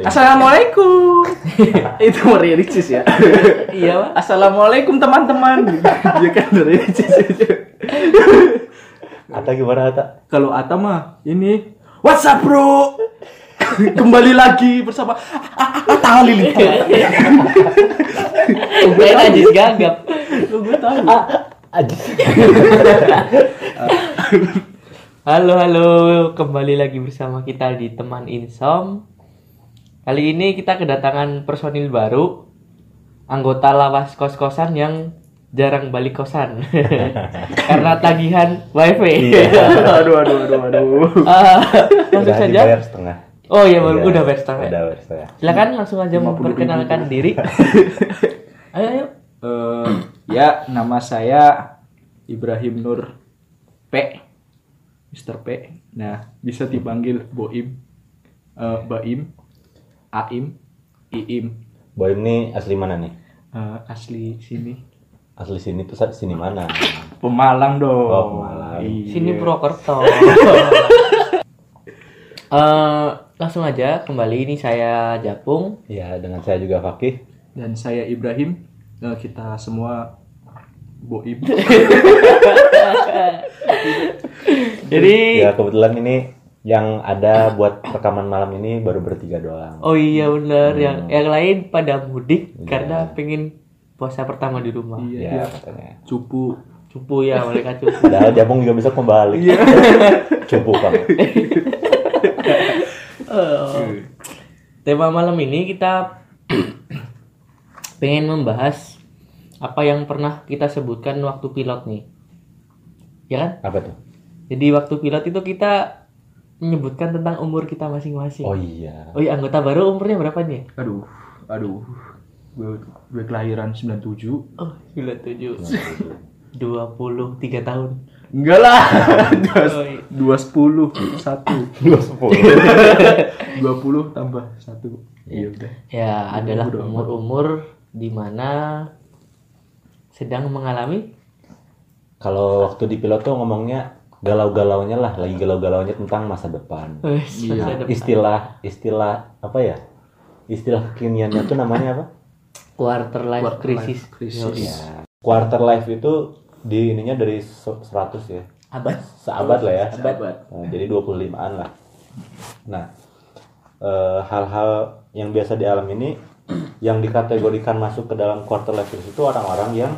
Assalamualaikum. itu mericis ya. Iya, Pak. Assalamualaikum teman-teman. Dia kan mericis itu. Ata gimana Ata? Kalau Ata mah ini What's up bro? Kembali lagi bersama Ata Halilintar. Gue najis gagap. Gue tahu. Halo, halo. Kembali lagi bersama kita di Teman Insom. Kali ini kita kedatangan personil baru. Anggota lawas kos-kosan yang jarang balik kosan. Karena tagihan wifi. aduh aduh aduh aduh. Ah, langsung Udah saja. setengah. Oh iya, baru Iya, udah bayar setengah. Udah bayar setengah. Silakan langsung aja 50.000. memperkenalkan diri. ayo, ayo. Eh, ya, nama saya Ibrahim Nur P. Mr. P. Nah, bisa dipanggil Boim, eh, Baim, Aim, Iim. Boy ini asli mana nih? Eh, asli sini. Asli sini tuh sini mana? Pemalang dong. Oh, Pemalang. Iya. Sini Purwokerto. Eh, langsung aja kembali ini saya Japung. Ya, dengan saya juga Fakih. Dan saya Ibrahim. Eh, kita semua Boim. Jadi Ya, kebetulan ini yang ada buat rekaman malam ini baru bertiga doang. oh iya bener Hmm. yang yang lain pada mudik Iya. karena pengen puasa pertama di rumah. Iya, Ya, iya. katanya. Cupu. Cupu ya mereka cupu. Padahal Japung juga bisa kembali. Iya. Cupu kan. Eh, tema malam ini kita pengen membahas apa yang pernah kita sebutkan waktu pilot nih. Ya kan? Apa tuh? Jadi waktu pilot itu kita menyebutkan tentang umur kita masing-masing. Oh iya. Oh iya, anggota baru umurnya berapa nih? Aduh, aduh. Gue, gue kelahiran 97. Oh, 97. 23 tahun. Enggak lah. Oh, iya. Dua sepuluh satu. Dua sepuluh. Dua puluh tambah satu. Iya udah. Ya, adalah umur-umur di mana sedang mengalami Kalau waktu di pilot tuh ngomongnya galau-galaunya lah, lagi galau-galaunya tentang masa depan. Iya. depan. Istilah istilah apa ya? Istilah kekiniannya tuh namanya apa? quarter life Quarter crisis. life crisis. Ya. Quarter life itu di ininya dari se- 100 ya. Abad. Seabad lah ya. Sahabat. Nah, jadi 25-an lah. Nah, eh, hal-hal yang biasa di alam ini yang dikategorikan masuk ke dalam quarter life crisis itu orang-orang yang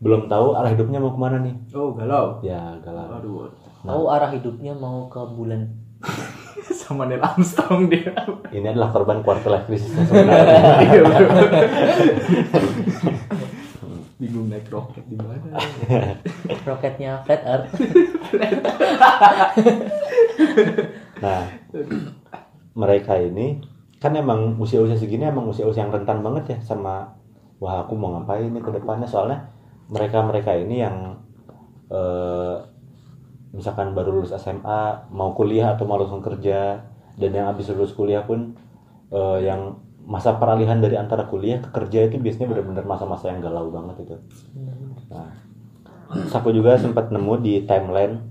belum tahu arah hidupnya mau ke mana nih. Oh galau. Ya, galau. Aduh. Tahu arah hidupnya mau ke bulan. Sama Neil Armstrong dia. Ini adalah korban quarter life crisis sebenarnya. Iya. Bingung naik roket di mana? Roketnya flat earth. Nah, mereka ini kan emang usia-usia segini emang usia-usia yang rentan banget ya sama wah aku mau ngapain nih ke depannya soalnya mereka-mereka ini yang eh, misalkan baru lulus SMA mau kuliah atau mau langsung kerja dan yang habis lulus kuliah pun eh, yang masa peralihan dari antara kuliah ke kerja itu biasanya benar-benar masa-masa yang galau banget itu. Nah, aku juga sempat nemu di timeline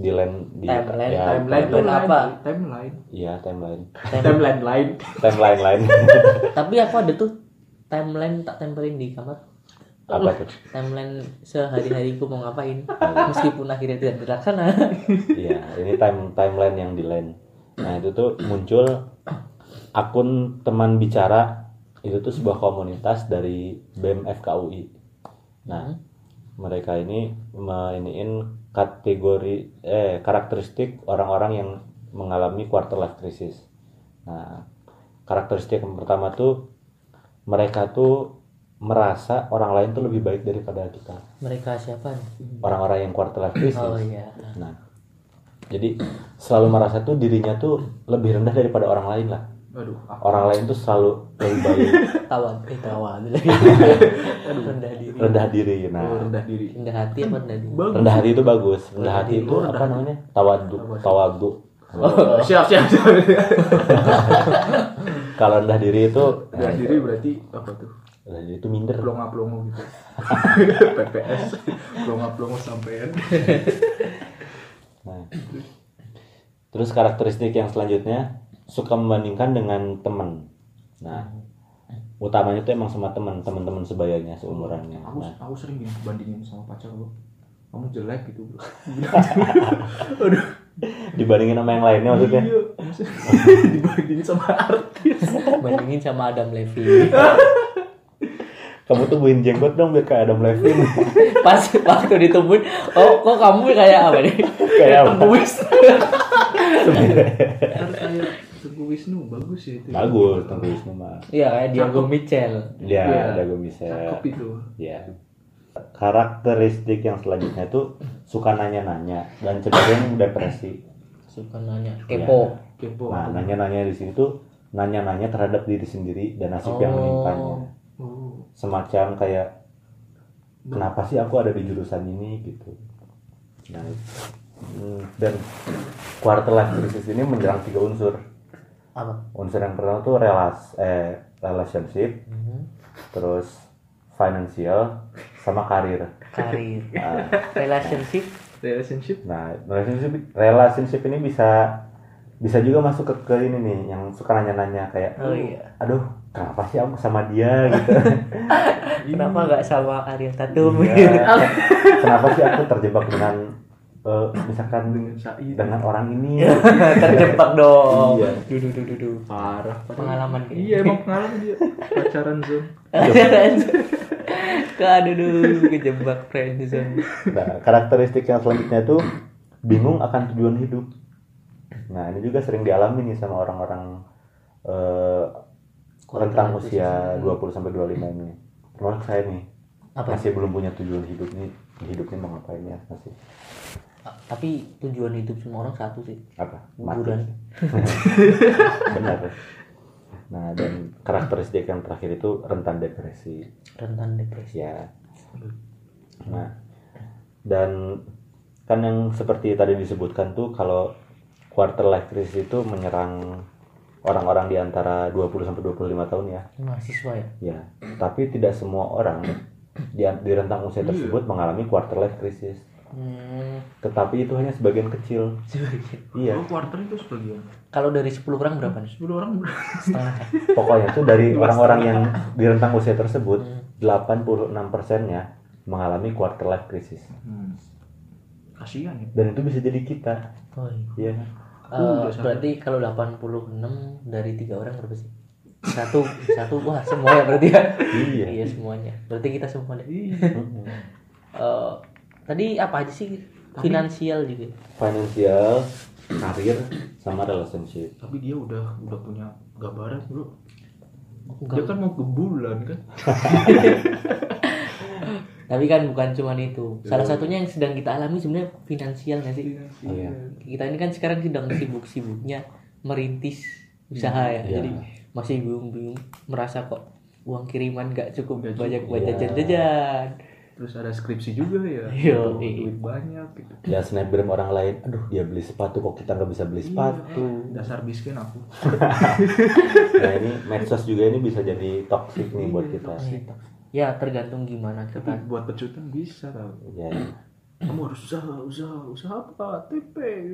di line di Timeline, ya, Timeline Timeline apa? Timeline. Iya timeline. Timeline lain. Timeline lain. Tapi aku ada tuh timeline tak tempelin di kamar. Apa tuh? Timeline sehari-hariku mau ngapain. Meskipun akhirnya tidak terlaksana. Iya, ini time timeline yang di line. Nah, itu tuh muncul akun teman bicara itu tuh sebuah komunitas dari BEM FKUI. Nah, mereka ini meiniin kategori eh karakteristik orang-orang yang mengalami quarter life crisis. Nah, karakteristik yang pertama tuh mereka tuh merasa orang lain tuh lebih baik daripada kita. Mereka siapa nih? Orang-orang yang quarter life crisis. Oh iya. Nah, jadi selalu merasa tuh dirinya tuh lebih rendah daripada orang lain lah. Aduh. Orang lain tuh selalu lebih baik, Tawan, eh tawan rendah diri. rendah diri. Oh, Nah, rendah diri. Rendah hati apa rendah diri? Bagus. rendah hati itu bagus. Rendah hati hati itu itu apa rendah namanya? Tawadu, tawadu. Oh, siap siap siap. Kalau rendah diri itu, rendah diri berarti apa tuh? Diri itu minder. Plonga plongo gitu. PPS. Plonga plongo sampean. Nah, terus karakteristik yang selanjutnya suka membandingkan dengan teman. Nah, utamanya itu emang sama teman, teman-teman sebayanya, seumurannya. aku Nah, aku sering gini bandingin sama pacar gua kamu jelek gitu bro dibandingin sama yang lainnya maksudnya. Iya, maksudnya dibandingin sama artis bandingin sama Adam Levine Kamu tubuhin jenggot dong biar kayak Adam Levine. pas waktu ditemuin oh kok kamu kayak apa nih kayak apa? Tenggu Wisnu bagus ya itu Bagus, Tengku Wisnu mah. iya kayak Diego Mitchell Dia Iya. ada gue bisa. cakep itu Ya. Karakteristik yang selanjutnya itu suka nanya-nanya dan cenderung depresi. suka nanya kepo kepo Nah, nanya-nanya di sini tuh nanya-nanya terhadap diri sendiri dan nasib yang Oh. menimpanya. Semacam kayak kenapa sih aku ada di jurusan ini gitu. Nah, hmm, dan quarter life crisis ini menyerang tiga unsur. apa Unsur yang pertama tuh relas eh relationship, Mhm. terus financial sama karir. karir Nah, relationship relationship Nah, relationship relationship ini bisa bisa juga masuk ke, ke ini nih yang suka nanya-nanya kayak oh iya aduh kenapa sih aku sama dia gitu? Kenapa nggak sama Ariel Tatum Iya. kenapa sih aku terjebak dengan eh, misalkan dengan Said. dengan orang ini? Terjebak dong. Iya. dudu dudu dudu parah. Pengalaman iya emang pengalaman dia. Pacaran zone Kak dulu kejebak friendzone. nah karakteristik yang selanjutnya itu bingung akan tujuan hidup. Nah ini juga sering dialami nih sama orang-orang eh, rentang usia 20 sampai 25 ini. Termasuk saya nih Apa? masih belum punya tujuan hidup nih hidup nih mau ngapain ya masih. Tapi tujuan hidup semua orang satu sih. apa? Mati. Hiburan. benar nah dan karakteristik yang terakhir itu rentan depresi. Rentan depresi. ya. Nah dan kan yang seperti tadi disebutkan tuh kalau quarter life crisis itu menyerang orang-orang di antara 20 sampai 25 tahun ya Mahasiswa ya. ya tapi tidak semua orang di, di rentang usia tersebut mengalami quarter life crisis Hmm. tetapi itu hanya sebagian kecil iya oh quarter itu sebagian Kalau dari 10 orang berapa nih? 10 orang ber- Setengah. pokoknya tuh dari orang-orang yang di rentang usia tersebut Hmm. 86 persennya mengalami quarter life crisis hmm. kasihan ya dan itu bisa jadi kita Oh iya. ya Eh, udah sampai. berarti kalau 86 dari tiga orang berapa sih? Satu, satu wah semuanya berarti ya. iya Iya semuanya. Berarti kita semuanya. iya Mm-mm. Eh, tadi apa aja sih? Finansial juga. financial karir sama relationship tapi dia udah udah punya gambaran bro Enggak. dia kan mau ke bulan kan Tapi kan bukan cuma itu. Salah satunya yang sedang kita alami sebenarnya finansial nggak sih? Iya. Kita ini kan sekarang sedang sibuk-sibuknya merintis usaha ya. Iya. Jadi masih bingung-bingung merasa kok uang kiriman nggak cukup Nggak banyak buat Iya. jajan-jajan. terus ada skripsi juga ya Yo, iya. duit banyak gitu ya snapgram orang lain aduh dia beli sepatu kok kita nggak bisa beli sepatu Iya, dasar miskin aku nah ini medsos juga ini bisa jadi toxic nih buat kita Ya tergantung gimana tapi kita. buat pecutan bisa tau ya kamu harus usaha usaha usaha apa TP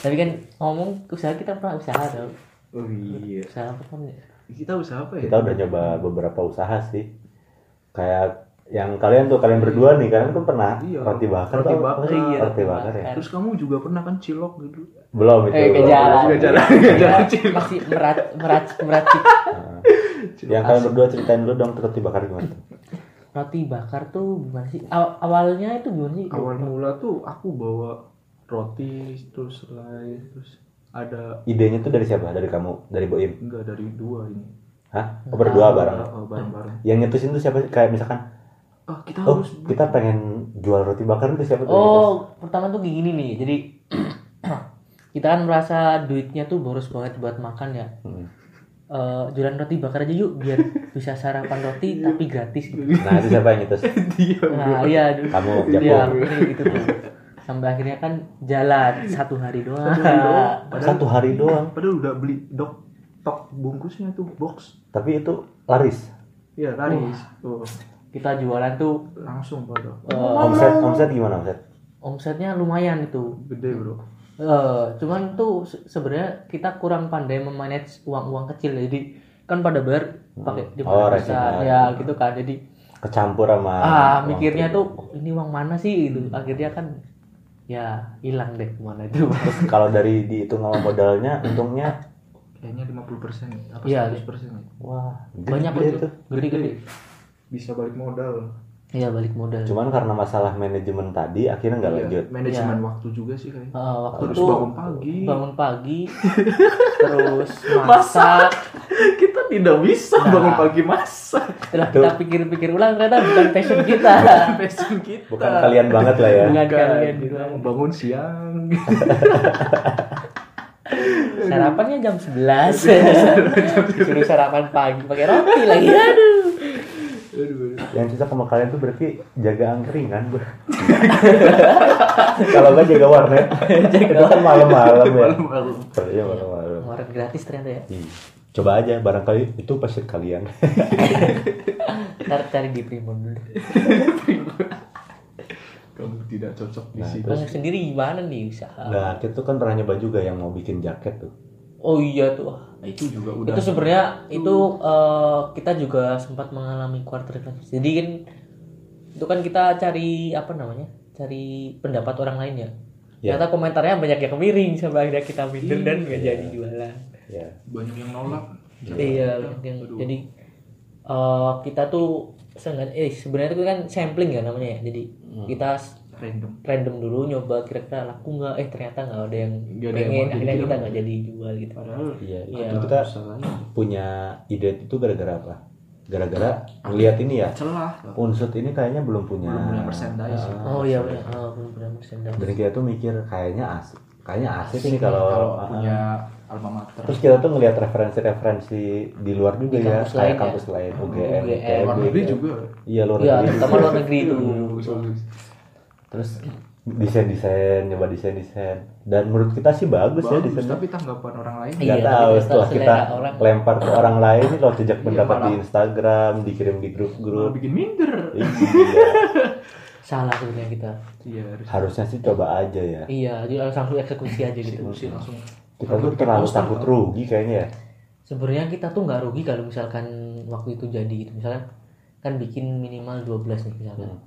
Tapi kan ngomong usaha kita pernah usaha tau. oh iya Usaha apa kan ya? kita usaha apa ya kita udah nyoba beberapa usaha sih kayak yang kalian tuh kalian berdua nih kalian kan pernah Iya, roti bakar roti bakar. Iya, roti bakar ya terus kamu juga pernah kan cilok gitu belum itu Eh ke belum. jalan. Ke jalan, Iya. Masih merat merat meracik. Yang kalian berdua ceritain dulu dong roti bakar gimana tuh? Roti bakar tuh gimana sih? Aw- awalnya itu gimana sih? awal mula tuh aku bawa roti terus selai terus ada idenya tuh dari siapa dari kamu dari Boim enggak dari dua ini hah oh, berdua bareng Oh, bareng-bareng yang nyetusin tuh siapa kayak misalkan ah kita oh harus kita pengen jual roti bakar tuh siapa tuh Oh, pertama tuh gini nih. Jadi kita kan merasa duitnya tuh boros banget buat makan ya. Hmm. Eh, jualan roti bakar aja yuk biar bisa sarapan roti tapi gratis gitu. nah itu siapa yang nyetus dia Nah, iya kamu Iya, Japon ini gitu tuh. Sampai akhirnya kan jalan satu hari doang. Satu hari doang. Padahal- satu hari doang. padahal udah beli dok tok bungkusnya tuh box. Tapi itu laris. Ya laris. Tuh Kita jualan tuh langsung pada eh, omset omset gimana omset? omsetnya lumayan itu. gede bro Eh, cuman tuh se- sebenarnya kita kurang pandai memanage uang-uang kecil. Jadi kan pada bayar pakai di Oh, recehan. ya gitu kan. Jadi kecampur sama ah mikirnya tuh ini uang mana sih? Gitu. Akhirnya kan ya hilang deh ke mana itu. Kalau dari dihitung sama modalnya untungnya? Kayaknya 50% apa Iya, 100% ya. wah banyak gede itu gede-gede Bisa balik modal. Iya balik modal cuman karena masalah manajemen tadi akhirnya nggak Iya, lanjut Manajemen waktu juga sih kayaknya. Ah, waktu Harus itu bangun pagi. bangun pagi terus masak kita tidak bisa Nah. bangun pagi masak. setelah kita pikir-pikir ulang ternyata bukan passion kita Passion kita. bukan kalian banget lah ya Bukan Bukan, kalian kita bangun siang. sarapannya jam 11 suruh sarapan pagi pakai roti lagi Aduh. Yang cocok sama kalian tuh berarti jaga angkringan kalau nggak jaga warnet. Itu kan malam-malam ya. Malam-malam. iya malam-malam. Kemarin gratis ternyata ya. Ih, coba aja barangkali itu pasti kalian. Ntar cari di primbon dulu. Kamu tidak cocok di Nah, sini. kamu sendiri gimana nih usaha? Nah kita tuh kan pernah nyoba juga yang mau bikin jaket tuh. Oh iya tuh Nah, itu juga udah. itu sebenarnya itu eh, kita juga sempat mengalami quarter life crisis. jadi kan itu kan kita cari apa namanya cari pendapat orang lain ya Ya. ternyata komentarnya banyak yang miring sampai akhirnya kita minder dan nggak Iya. jadi jualan ya banyak yang nolak. iya yang Aduh. jadi eh, kita tuh sengaja eh sebenarnya itu kan sampling ya namanya ya jadi Hmm. kita Random. random dulu nyoba kira-kira laku nggak eh ternyata nggak ada yang Nggak ada yang pengen mau akhirnya jadi kita nggak jadi jual gitu Padahal iya Iya. itu kita lain. punya ide itu gara-gara apa gara-gara ngeliat ini ya celah. unsut ini kayaknya belum punya Belum punya merchandise. Ah, oh iya benar oh, belum pernah merchandise. dan kita tuh mikir kayaknya asik kayaknya asik ini nih kalau kalau ah, punya alma mater. terus kita tuh ngeliat referensi-referensi di luar juga Di ya kampus kayak lain ya. kampus lain UGM, UGM, ITB, luar negeri juga. iya luar Iya, negeri terutama juga. luar negeri itu. Bagus, bagus. terus desain-desain nyoba desain-desain dan menurut kita sih bagus, ya Bagus, desainnya tapi tanggapan orang lain Iya, nggak tapi tahu setelah kita orang. lempar ke orang lain kalau jejak Iya, pendapat di malah. Instagram dikirim di grup-grup bikin minder. iya salah sebenarnya kita Iya, harus harusnya sih coba aja ya iya jadi harus langsung eksekusi aja gitu eksekusi langsung. kita tuh terlalu takut rugi kayaknya ya sebenarnya kita tuh nggak rugi kalau misalkan waktu itu jadi gitu misalkan kan bikin minimal 12 nih misalkan Hmm.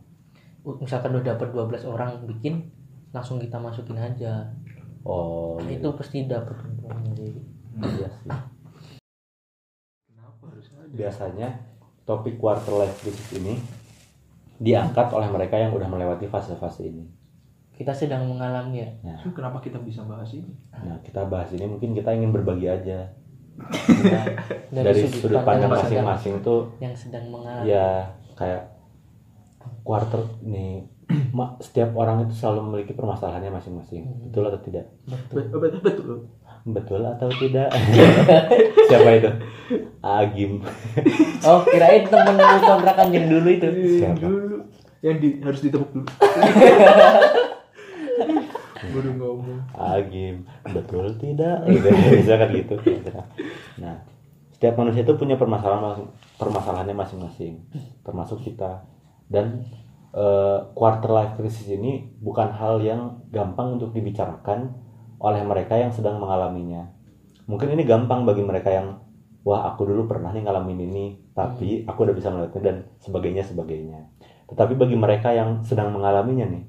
Misalkan udah dapat 12 orang bikin langsung kita masukin aja. Oh Nah, iya. itu pasti dapat untungnya jadi iya sih. Kenapa harus ada? biasanya topik quarter life crisis ini diangkat oleh mereka yang udah melewati fase-fase ini. Kita sedang mengalami ya. Nah, Terus kenapa kita bisa bahas ini? nah kita bahas ini mungkin kita ingin berbagi aja. Dari, dari, sudut pandang yang sedang- masing-masing tuh yang sedang mengalami. ya kayak quarter nih setiap orang itu selalu memiliki permasalahannya masing-masing Hmm. betul atau tidak betul Betul. Betul. betul atau tidak siapa itu Agim oh kirain temen lu kontrakan yang dulu itu Siapa? Dulu yang di, harus ditepuk dulu. Baru ngomong. Agim betul tidak gitu bisa kan gitu nah setiap manusia itu punya permasalahan permasalahannya masing-masing termasuk kita dan eh, quarter life crisis ini bukan hal yang gampang untuk dibicarakan oleh mereka yang sedang mengalaminya. Mungkin ini gampang bagi mereka yang wah aku dulu pernah nih ngalamin ini tapi aku udah bisa melewatinya dan sebagainya sebagainya. Tetapi bagi mereka yang sedang mengalaminya nih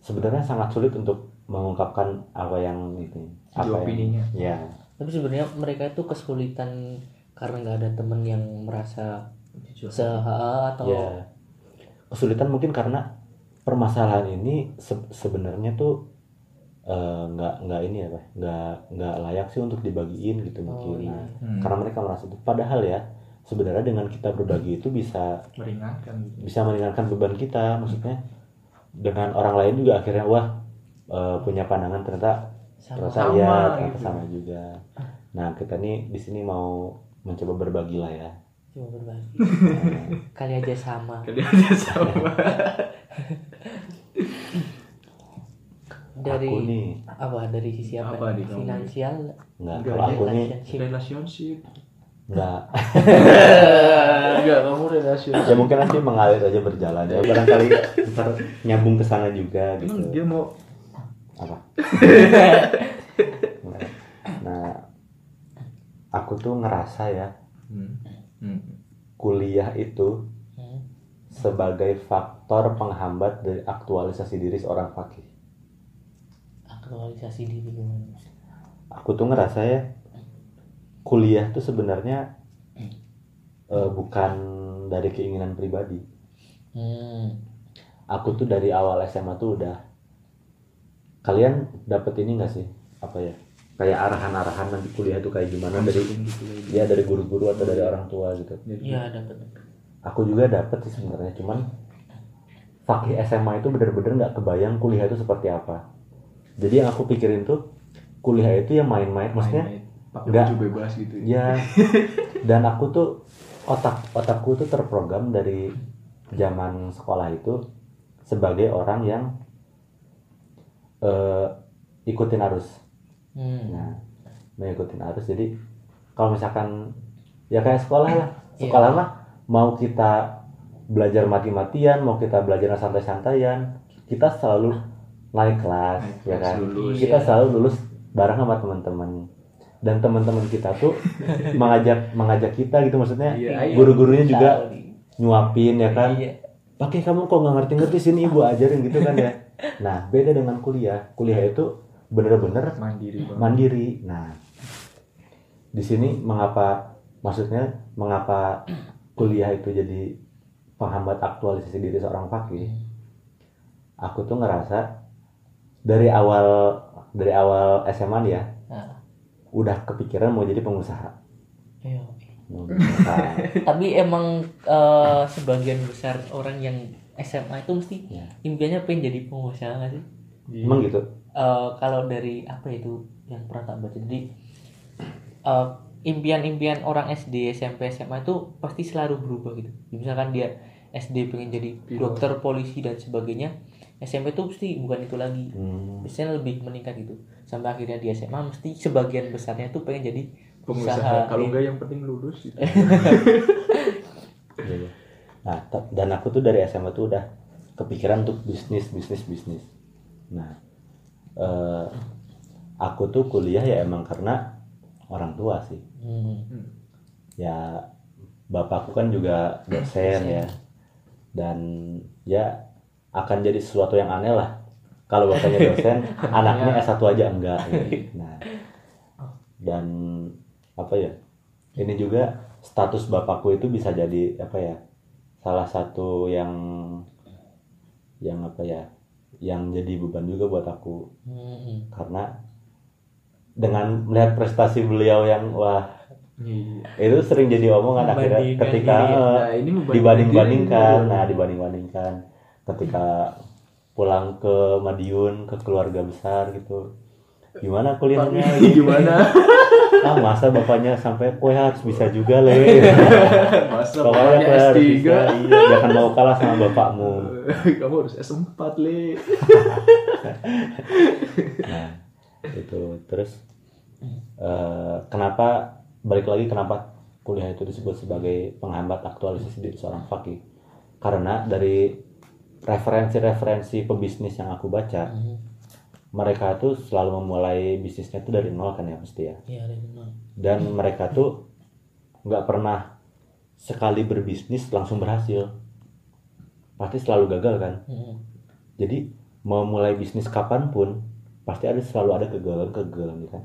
sebenarnya sangat sulit untuk mengungkapkan apa yang itu apa yang- opininya. ya. Tapi sebenarnya mereka itu kesulitan karena nggak ada temen yang merasa se atau ya kesulitan mungkin karena permasalahan ini se- sebenarnya tuh eh, nggak nggak ini ya Pak nggak nggak layak sih untuk dibagiin gitu mungkin iya. Nah, Hmm. karena mereka merasa itu padahal ya sebenarnya dengan kita berbagi itu bisa Meringankan. bisa meringankan beban kita maksudnya dengan orang lain juga akhirnya wah eh, punya pandangan ternyata sama ternyata Sama ya ternyata gitu. sama juga nah kita nih di sini mau mencoba berbagi lah ya cuma berbagi kali aja sama Kali aja sama. dari aku nih apa dari sisi apa, Apa nih kamu? finansial nggak Enggak, kalau aku nih relationship. Relationship. nggak Enggak, kamu relationship. ya mungkin nanti mengalir aja berjalan ya barangkali ntar nyambung ke sana juga Emang gitu dia mau apa nah aku tuh ngerasa ya Hmm. Hmm. kuliah itu Hmm. sebagai faktor penghambat dari aktualisasi diri seorang fakih Aktualisasi diri gimana? aku tuh ngerasa ya kuliah tuh sebenarnya eh, bukan dari keinginan pribadi Hmm. aku tuh dari awal SMA tuh udah kalian dapet ini gak sih apa ya kayak arahan-arahan nanti kuliah tuh kayak gimana. Dari gitu ya. ya dari guru-guru atau dari orang tua gitu. Jadi, Iya dapat. aku juga dapet sih sebenarnya cuman fakih SMA itu bener-bener nggak kebayang kuliah itu seperti apa. Jadi yang aku pikirin tuh kuliah itu ya main-main maksudnya nggak. bebas gitu ya. Dan aku tuh otak otakku tuh terprogram dari zaman sekolah itu sebagai orang yang eh, ikutin arus Hmm. nah mengikutin arus jadi kalau misalkan ya kayak sekolah lah Iya. sekolah mah mau kita belajar mati-matian mau kita belajar santai-santaian kita selalu naik kelas Naik ya kan lulus. kita Iya. selalu lulus bareng sama teman-teman dan teman-teman kita tuh mengajak mengajak kita gitu maksudnya Iya, ayo. guru-gurunya juga nyuapin ya kan Iya. pakai kamu kok nggak ngerti-ngerti sini ibu ajarin gitu kan ya nah beda dengan kuliah kuliah itu bener-bener mandiri banget mandiri. Nah, di sini mengapa maksudnya mengapa kuliah itu jadi penghambat aktualisasi diri seorang fakih? Aku tuh ngerasa dari awal dari awal SMA nih ya, Nah, udah kepikiran mau jadi pengusaha. iya. Tapi emang eh, sebagian besar orang yang SMA itu mesti Ya. impiannya pengen jadi pengusaha nggak sih? Iya. Emang gitu? Eh, kalau dari apa itu yang pernah tak baca jadi eh, impian-impian orang SD SMP SMA itu pasti selalu berubah gitu misalkan dia SD pengen jadi dokter polisi dan sebagainya SMP itu mesti bukan itu lagi Hmm. biasanya lebih meningkat gitu sampai akhirnya di SMA mesti sebagian besarnya tuh pengen jadi pengusaha usaha. kalau enggak yang penting lulus gitu. Iya, iya. Nah, dan aku tuh dari SMA tuh udah kepikiran untuk bisnis, bisnis, bisnis. Nah, eh, aku tuh kuliah ya emang karena orang tua sih. Hmm. Ya, bapakku kan juga dosen ya, dan ya akan jadi sesuatu yang aneh lah. Kalau bapaknya dosen, anaknya S1 aja enggak. gitu. Nah, dan apa ya? Ini juga status bapakku itu bisa jadi apa ya? Salah satu yang yang apa ya? Yang jadi beban juga buat aku. Hmm. karena dengan melihat prestasi beliau yang wah Iya. itu sering jadi omongan akhirnya ketika eh, Nah, ini dibanding-bandingkan. nah dibanding-bandingkan. Ketika pulang ke Madiun ke keluarga besar gitu. Gimana kuliahnya? Gimana? ah masa bapaknya sampai kue harus bisa juga le Masa bapaknya kue harus S3? bisa iya, jangan mau kalah sama bapakmu Kamu harus S4, Le. nah itu terus eh, kenapa balik lagi kenapa kuliah itu disebut sebagai penghambat aktualisasi diri seorang fakih karena dari referensi-referensi pebisnis yang aku baca Hmm. Mereka tuh selalu memulai bisnisnya tuh dari nol kan ya pasti ya Iya, ada benar. dan mereka tuh nggak pernah sekali berbisnis langsung berhasil pasti selalu gagal kan Hmm. jadi mau mulai bisnis kapan pun pasti ada selalu ada kegagalan-kegagalan gitu kan.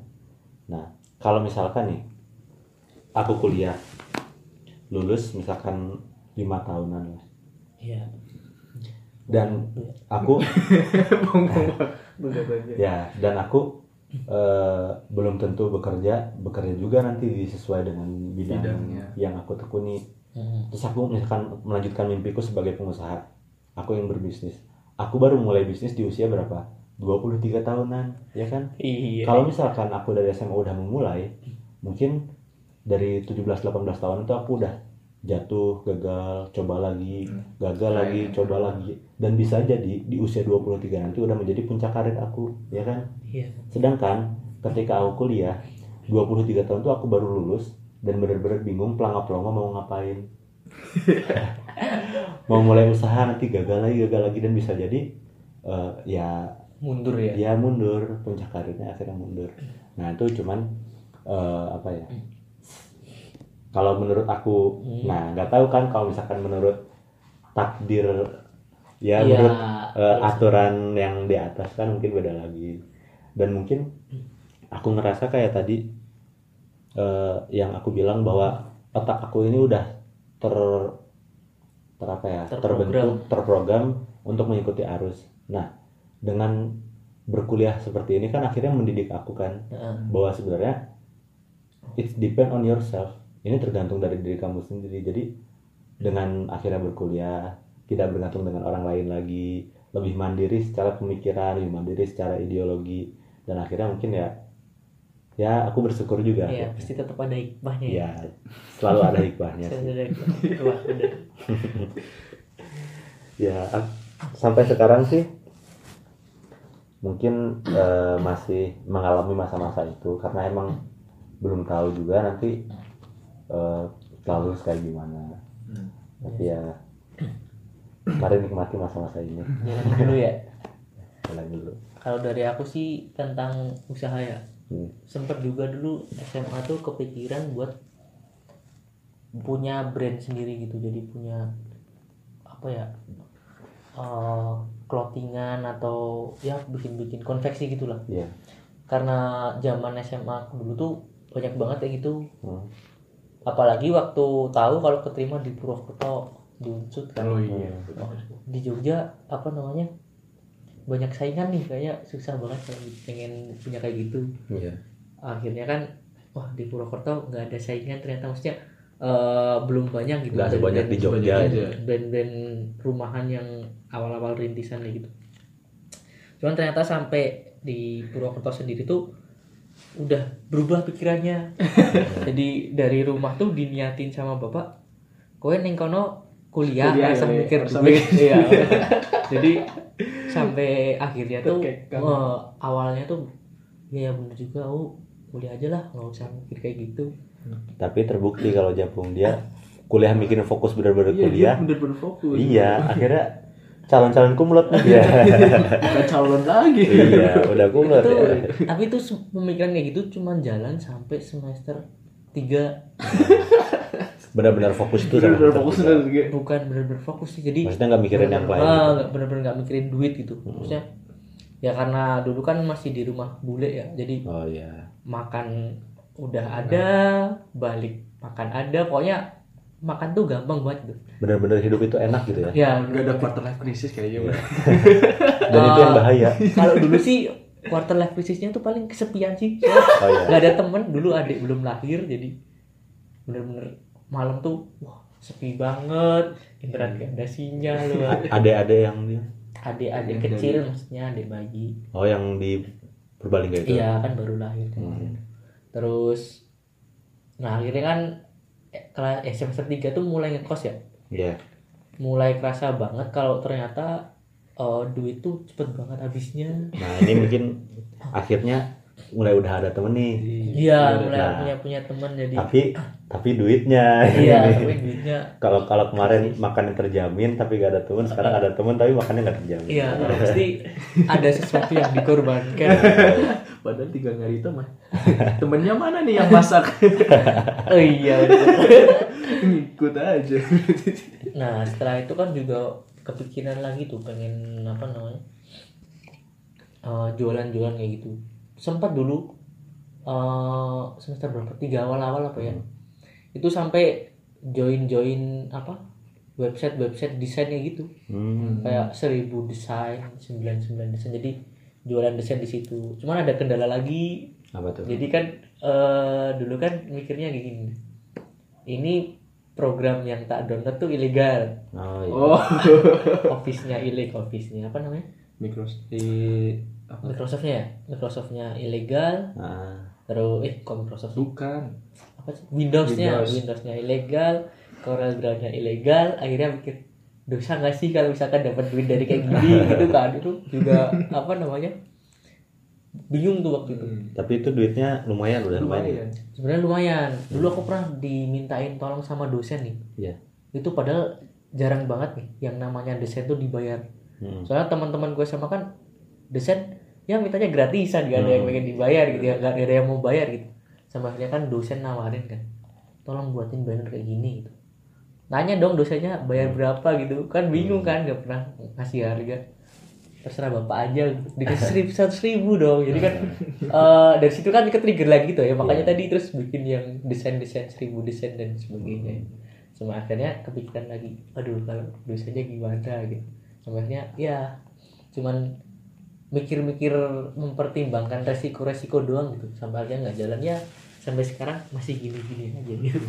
Nah kalau misalkan nih aku kuliah lulus misalkan lima tahunan lah Iya. dan aku Ya dan aku eh, belum tentu bekerja bekerja juga nanti sesuai dengan bidang Bidangnya. yang aku tekuni. Hmm. terus aku misalkan melanjutkan mimpiku sebagai pengusaha. Aku yang berbisnis. Aku baru mulai bisnis di usia berapa? 23 tahunan ya kan? Iya. kalau misalkan aku dari SMA udah memulai mungkin dari 17-18 tahun itu aku udah jatuh gagal coba lagi gagal lagi coba lagi dan bisa jadi di usia 23 nanti udah menjadi puncak karir aku ya kan? Iya. sedangkan ketika aku kuliah 23 tahun tuh aku baru lulus dan bener-bener bingung pelangga-pelongo mau ngapain. Mau mulai usaha nanti gagal lagi gagal lagi dan bisa jadi eh, ya mundur ya? Dia mundur. Puncak karirnya akhirnya mundur. Nah itu cuman eh, apa ya? Kalau menurut aku Hmm. nah nggak tahu kan kalau misalkan menurut takdir ya Iya, menurut terus. aturan yang di atas kan mungkin beda lagi dan mungkin aku ngerasa kayak tadi eh, yang aku bilang bahwa otak aku ini udah ter ter apa ya Terprogram. terbentuk terprogram untuk mengikuti arus nah dengan berkuliah seperti ini kan akhirnya mendidik aku kan Heeh. bahwa sebenarnya it's depend on yourself ini tergantung dari diri kamu sendiri jadi dengan akhirnya berkuliah tidak bergantung dengan orang lain lagi. Lebih mandiri secara pemikiran lebih mandiri secara ideologi. Dan akhirnya mungkin ya ya aku bersyukur juga. Iya, pasti tetap ada hikmahnya ya. Selalu ada hikmahnya ada hikmah. Ya sampai sekarang sih mungkin eh, masih mengalami masa-masa itu. Karena emang belum tahu juga nanti eh, setelah lulus kayak gimana. Tapi ya mari nikmati masa-masa ini Jalan dulu ya. jalan dulu Kalau dari aku sih tentang usaha ya. Hmm. Sempet juga dulu SMA tuh kepikiran buat punya brand sendiri gitu. Jadi punya apa ya? eh clothingan atau ya bikin-bikin konveksi gitulah. Iya. Karena zaman SMA aku dulu tuh banyak banget kayak gitu. Hmm. Apalagi waktu tahu kalau keterima di Purwokerto di Unsud kan. Oh iya. di Jogja apa namanya banyak saingan nih kayaknya susah banget kalau pengen punya kayak gitu Iya. akhirnya kan wah di Purwokerto nggak ada saingan ternyata maksudnya eh, belum banyak gitu Nggak sebanyak di Jogja band-band rumahan yang awal-awal rintisan kayak gitu cuman ternyata sampai di Purwokerto sendiri tuh udah berubah pikirannya jadi dari rumah tuh diniatin sama bapak kowe neng kono kuliah, Kuliah, rasa ya, mikir rasa duit. Iya. Jadi sampai akhirnya tuh eh, awalnya tuh ya, ya bener juga oh kuliah aja lah nggak usah mikir kayak gitu. Tapi terbukti kalau Japung dia kuliah mikirin fokus bener-bener Iya, dia kuliah. bener-bener fokus. iya akhirnya calon-calon kumlot dia Bukan calon lagi. iya udah kumlot itu ya tapi itu pemikiran kayak gitu cuman jalan sampai semester 3 benar-benar fokus itu sama Bener-bener semester fokus juga. bukan bener-bener fokus sih jadi maksudnya nggak mikirin yang lain Ah, gitu. nggak bener-bener nggak mikirin duit gitu maksudnya ya karena dulu kan masih di rumah bule ya jadi oh iya makan udah ada balik makan ada pokoknya makan tuh gampang banget tuh benar-benar hidup itu enak gitu ya ya Gak ada quarter life crisis kayaknya. Bang. dan itu yang Ah. bahaya kalau dulu sih quarter life crisisnya tuh paling kesepian sih oh iya nggak ada temen dulu adik belum lahir jadi bener-bener malam tuh wah sepi banget. Internet gak ada sinyal loh ada-ada yang dia. Adik-adik Yang kecil maksudnya adik bayi. Oh yang di Purbalingga itu? Iya kan baru lahir. Kan. Hmm. terus nah akhirnya kan eh, kelas eh, semester 3 tuh mulai ngekos ya? Iya. Mulai kerasa banget kalau ternyata eh, duit tuh cepet banget habisnya. Nah ini mungkin akhirnya mulai udah ada temen nih iya mulai Nah. punya punya teman jadi tapi tapi duitnya iya tapi duitnya kalau kalau kemarin makan yang terjamin tapi gak ada temen sekarang ada temen tapi makannya gak terjamin iya pasti ada sesuatu yang dikorbankan Padahal tiga hari itu mah. Temennya mana nih yang masak? oh iya. Ngikut aja. nah setelah itu kan juga kepikiran lagi tuh pengen apa namanya eh, jualan-jualan kayak gitu sempat dulu eh, semester berapa? Tiga awal-awal apa ya? Itu sampai join-join apa? Website-website desainnya gitu. Hmm. kayak seribu desain sembilan sembilan desain. Jadi jualan desain di situ. Cuman ada kendala lagi. Apa tuh? Jadi kan eh, dulu kan mikirnya gini. Ini program yang tak download tuh ilegal oh iya. Oh. office-nya ilegal office-nya. Apa namanya Microsoft di apa? Microsoft-nya ya? Microsoft-nya ilegal Nah, terus eh kok Microsoft? Bukan. apa sih? Windows-nya Windows. Windows-nya ilegal Corel Draw-nya ilegal akhirnya mikir dosa nggak sih kalau misalkan dapat duit dari kayak gini gitu kan? Itu juga apa namanya? Bingung tuh waktu itu. Tapi itu duitnya lumayan udah lumayan, Lumayan. sebenarnya lumayan. Dulu aku pernah dimintain tolong sama dosen nih. Iya. itu padahal jarang banget nih yang namanya desain tuh dibayar Hmm. soalnya teman-teman gue sama kan dosen ya mintanya gratisan gak ada yang pengen dibayar gitu ya gak ada yang mau bayar gitu. Sama akhirnya kan dosen nawarin kan tolong buatin banner kayak gini gitu. Nanya dong dosennya bayar berapa? gitu. Kan bingung kan gak pernah ngasih harga. Terserah bapak aja gitu. dikasih seribu seratus ribu dong. Jadi kan eh, dari situ kan ke trigger lagi tuh ya. Makanya tadi terus bikin yang desain desain seribu desain dan sebagainya. Sama akhirnya kepikiran lagi aduh kalau dosanya gimana? gitu sama akhirnya ya cuman mikir-mikir mempertimbangkan resiko-resiko doang gitu. Sampai akhirnya nggak jalan. Ya sampai sekarang masih gini-gini aja gitu.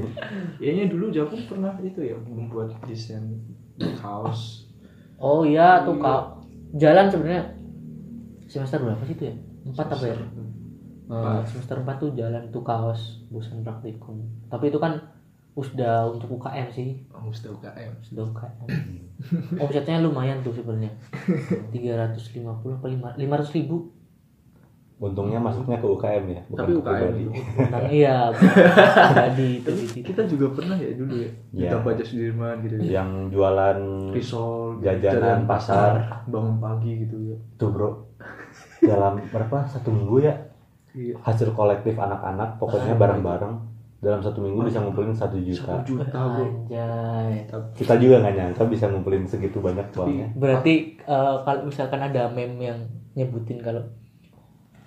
Kayaknya dulu Japun pernah itu ya membuat desain kaos. oh iya tuh kak. Jalan sebenarnya. Semester berapa sih itu ya? Empat apa ya? Semester 4 tuh jalan tuh kaos bosan praktikum. Tapi itu kan udah untuk UKM sih Oh, Musta UKM. sudah UKM omsetnya lumayan tuh sebenarnya 350 apa 500 ribu Untungnya masuknya ke UKM ya, bukan Tapi ke UKM pribadi. tentang iya tadi itu. Kita juga pernah ya dulu ya. Iya. Kita baca Sudirman gitu ya. Yang jualan Risol, Jajanan pasar. bangun pagi gitu ya. tuh bro dalam berapa satu minggu ya Iya. hasil kolektif anak-anak pokoknya bareng-bareng dalam satu minggu bisa ngumpulin satu juta Satu juta bro. Anjay. kita juga nggak nyangka bisa ngumpulin segitu banyak uangnya Berarti eh, kalau misalkan ada meme yang nyebutin kalau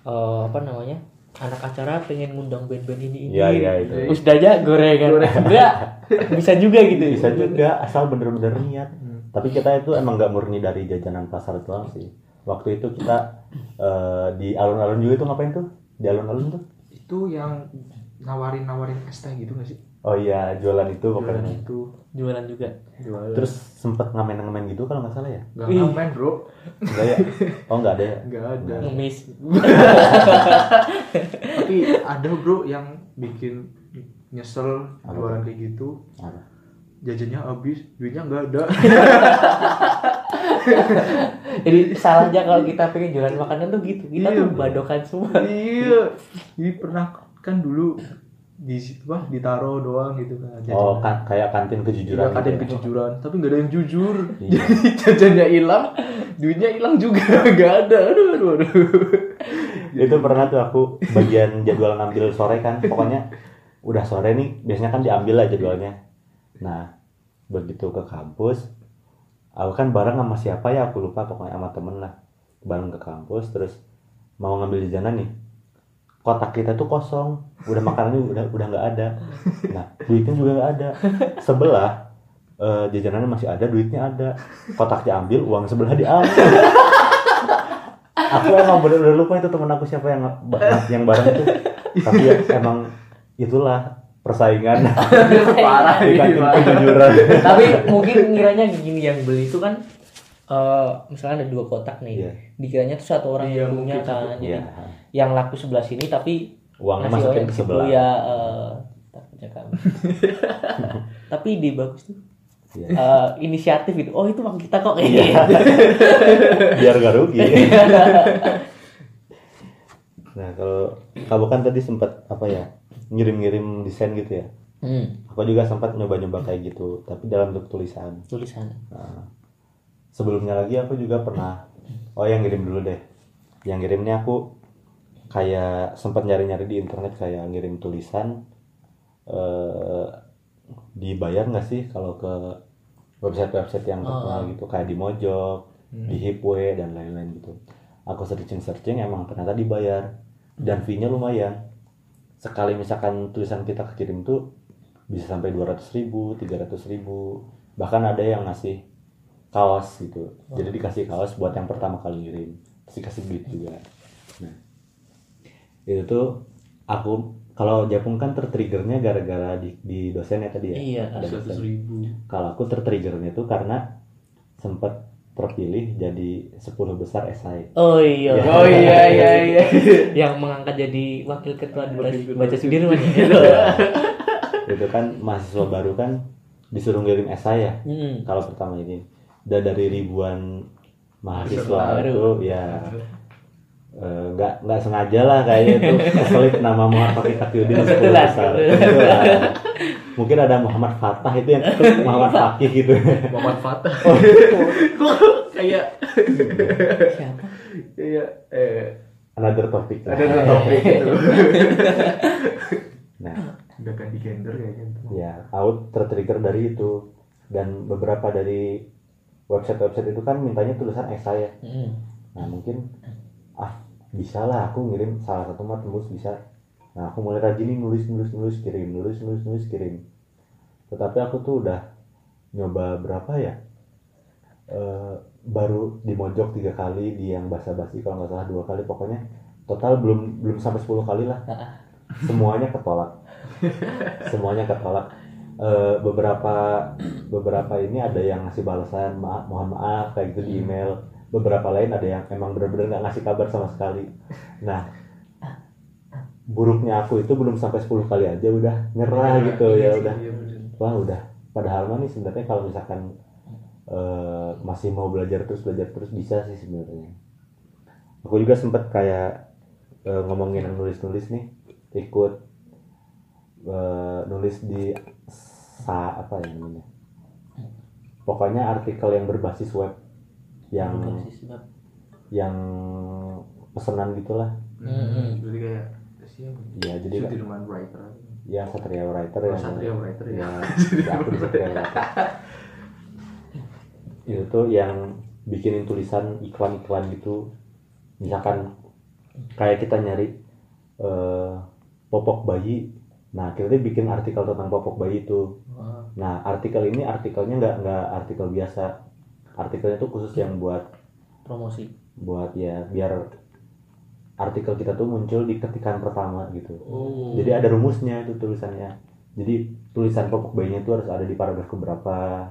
eh, apa namanya anak acara pengen ngundang band-band ini ini. Iya, iya, itu. Terus aja gorengan. Enggak. Bisa juga gitu. bisa juga asal bener-bener niat Hmm. tapi kita itu emang nggak murni dari jajanan pasar doang sih waktu itu kita eh, di alun-alun juga itu ngapain tuh di alun-alun tuh Itu yang nawarin-nawarin es teh gitu gak sih? oh iya jualan itu Jualan pokoknya itu. Jualan juga. Jualan. terus sempet ngamen-ngamen gitu kalau nggak salah ya Gak Ih. ngamen bro. enggak ya oh nggak ada ya Gak ada. Ngemis. Tapi ada bro yang bikin nyesel Apa jualan kayak gitu. Apa? Jajannya habis, duitnya nggak ada. Jadi salahnya kalau kita pengen jualan makanan tuh gitu. Kita Iya, tuh badokan semua. iya. Jadi pernah kan dulu di situ bah ditaruh doang gitu kan. oh jajanan. kan kayak kantin kejujuran Iya, gitu ya. kejujuran, tapi nggak ada yang jujur. Iya. Jadi jajannya hilang, duitnya hilang juga, nggak ada. Aduh, aduh, aduh. itu pernah tuh aku bagian jadwal ngambil sore kan pokoknya udah sore nih biasanya kan diambil lah jadwalnya nah begitu ke kampus aku kan bareng sama siapa ya aku lupa pokoknya sama temen lah bareng ke kampus terus mau ngambil jajanan nih kotak kita tuh kosong. Udah makanannya udah udah nggak ada. Nah duitnya juga nggak ada. Sebelah eh, jajanannya masih ada duitnya ada. Kotaknya ambil uang sebelah diambil. Aku emang bener-bener lupa itu temen aku siapa yang yang bareng itu. Tapi ya emang itulah persaingan. Parah di ini, kantin Pak. kejujuran. Tapi mungkin ngiranya gini yang beli itu kan eh misalnya ada dua kotak nih. Iya. Dikiranya tuh satu orang Iya, yang punya kan. satu. Jadi Iya. yang laku sebelah sini tapi uangnya masukin ke sebelah ya takutnya kamu. tapi di bagus tuh. Iya. eh, inisiatif itu. Oh, itu uang kita kok kayak Iya. gitu. biar gak rugi nah kalau kamu kan tadi sempat apa ya ngirim-ngirim desain gitu ya Hmm, aku juga sempat nyoba-nyoba kayak gitu tapi dalam bentuk tulisan tulisan. Nah, sebelumnya lagi aku juga pernah. Oh yang ngirim dulu deh. Yang ngirimnya aku kayak sempat nyari-nyari di internet kayak ngirim tulisan eh dibayar nggak sih kalau ke website-website yang terkenal gitu kayak di Mojok, di Hipwe dan lain-lain gitu. Aku searching-searching emang ternyata dibayar. Dan fee-nya lumayan. Sekali misalkan tulisan kita kekirim tuh bisa sampai 200 ribu, 300 ribu, bahkan ada yang ngasih kaos gitu. Jadi dikasih kaos buat yang pertama kali ngirim, terus dikasih duit juga. Nah, itu tuh aku kalau Japung kan tertriggernya gara-gara di, di dosen ya tadi ya. Iya, Ada Seratus ribu. Kalau aku tertriggernya tuh karena sempat terpilih jadi 10 besar esai. Oh iya. Ya. Oh iya iya iya. yang mengangkat jadi wakil ketua Wakil ketua. baca Sudirman ya. itu kan mahasiswa baru kan disuruh ngirim esai ya. Hmm. Kalau pertama ini dan dari ribuan mahasiswa Baru. itu ya eh, nggak nggak sengaja lah kayaknya itu keselip nama Muhammad Fakih Taqiyuddin 10 Kebetulan, besar. Kebetulan. Mungkin ada Muhammad Fatah itu yang Muhammad Fakih gitu. Muhammad Fatah. Oh. Kok kayak Siapa? Iya, eh another topic lah. ada topik itu. nah Udah ganti gender kayak gitu. ya out tertrigger dari itu dan beberapa dari website-website itu kan mintanya tulisan esai ya. Mm. nah mungkin ah bisa lah aku ngirim salah satu mah tembus bisa. Nah aku mulai rajin nih nulis nulis nulis kirim nulis nulis nulis kirim. Tetapi aku tuh udah nyoba berapa ya? Eh, baru di mojok tiga kali di yang basa-basi kalau nggak salah dua kali. Pokoknya total belum belum sampai 10 kali lah. Semuanya ketolak. Semuanya ketolak Eh, beberapa beberapa ini ada yang ngasih balasan maaf mohon maaf kayak gitu di email. Beberapa lain ada yang emang benar-benar nggak ngasih kabar sama sekali. Nah buruknya aku itu belum sampai 10 kali aja udah nyerah gitu ya udah. Iya, bener. wah udah. Padahal mah nih sebenarnya kalau misalkan eh, masih mau belajar terus belajar terus bisa sih sebenarnya. Aku juga sempet kayak eh, ngomongin yang nulis-nulis nih ikut eh, nulis di sa apa ya namanya pokoknya artikel yang berbasis web yang Berbasis web. yang pesanan gitulah Mm-mm. Jadi kayak siapa? ya jadi Sudirman writer. ya Satria Writer Oh, yang Satria Writer ya. ya, ya aku di Satria Writer itu tuh yang bikinin tulisan iklan-iklan gitu misalkan kayak kita nyari eh, popok bayi nah kita bikin artikel tentang popok bayi itu. Wah, nah artikel ini artikelnya nggak nggak artikel biasa. Artikelnya tuh khusus yang buat promosi. buat ya biar artikel kita tuh muncul di ketikan pertama gitu. Oh. jadi ada rumusnya itu tulisannya. Jadi tulisan popok bayinya itu harus ada di paragraf keberapa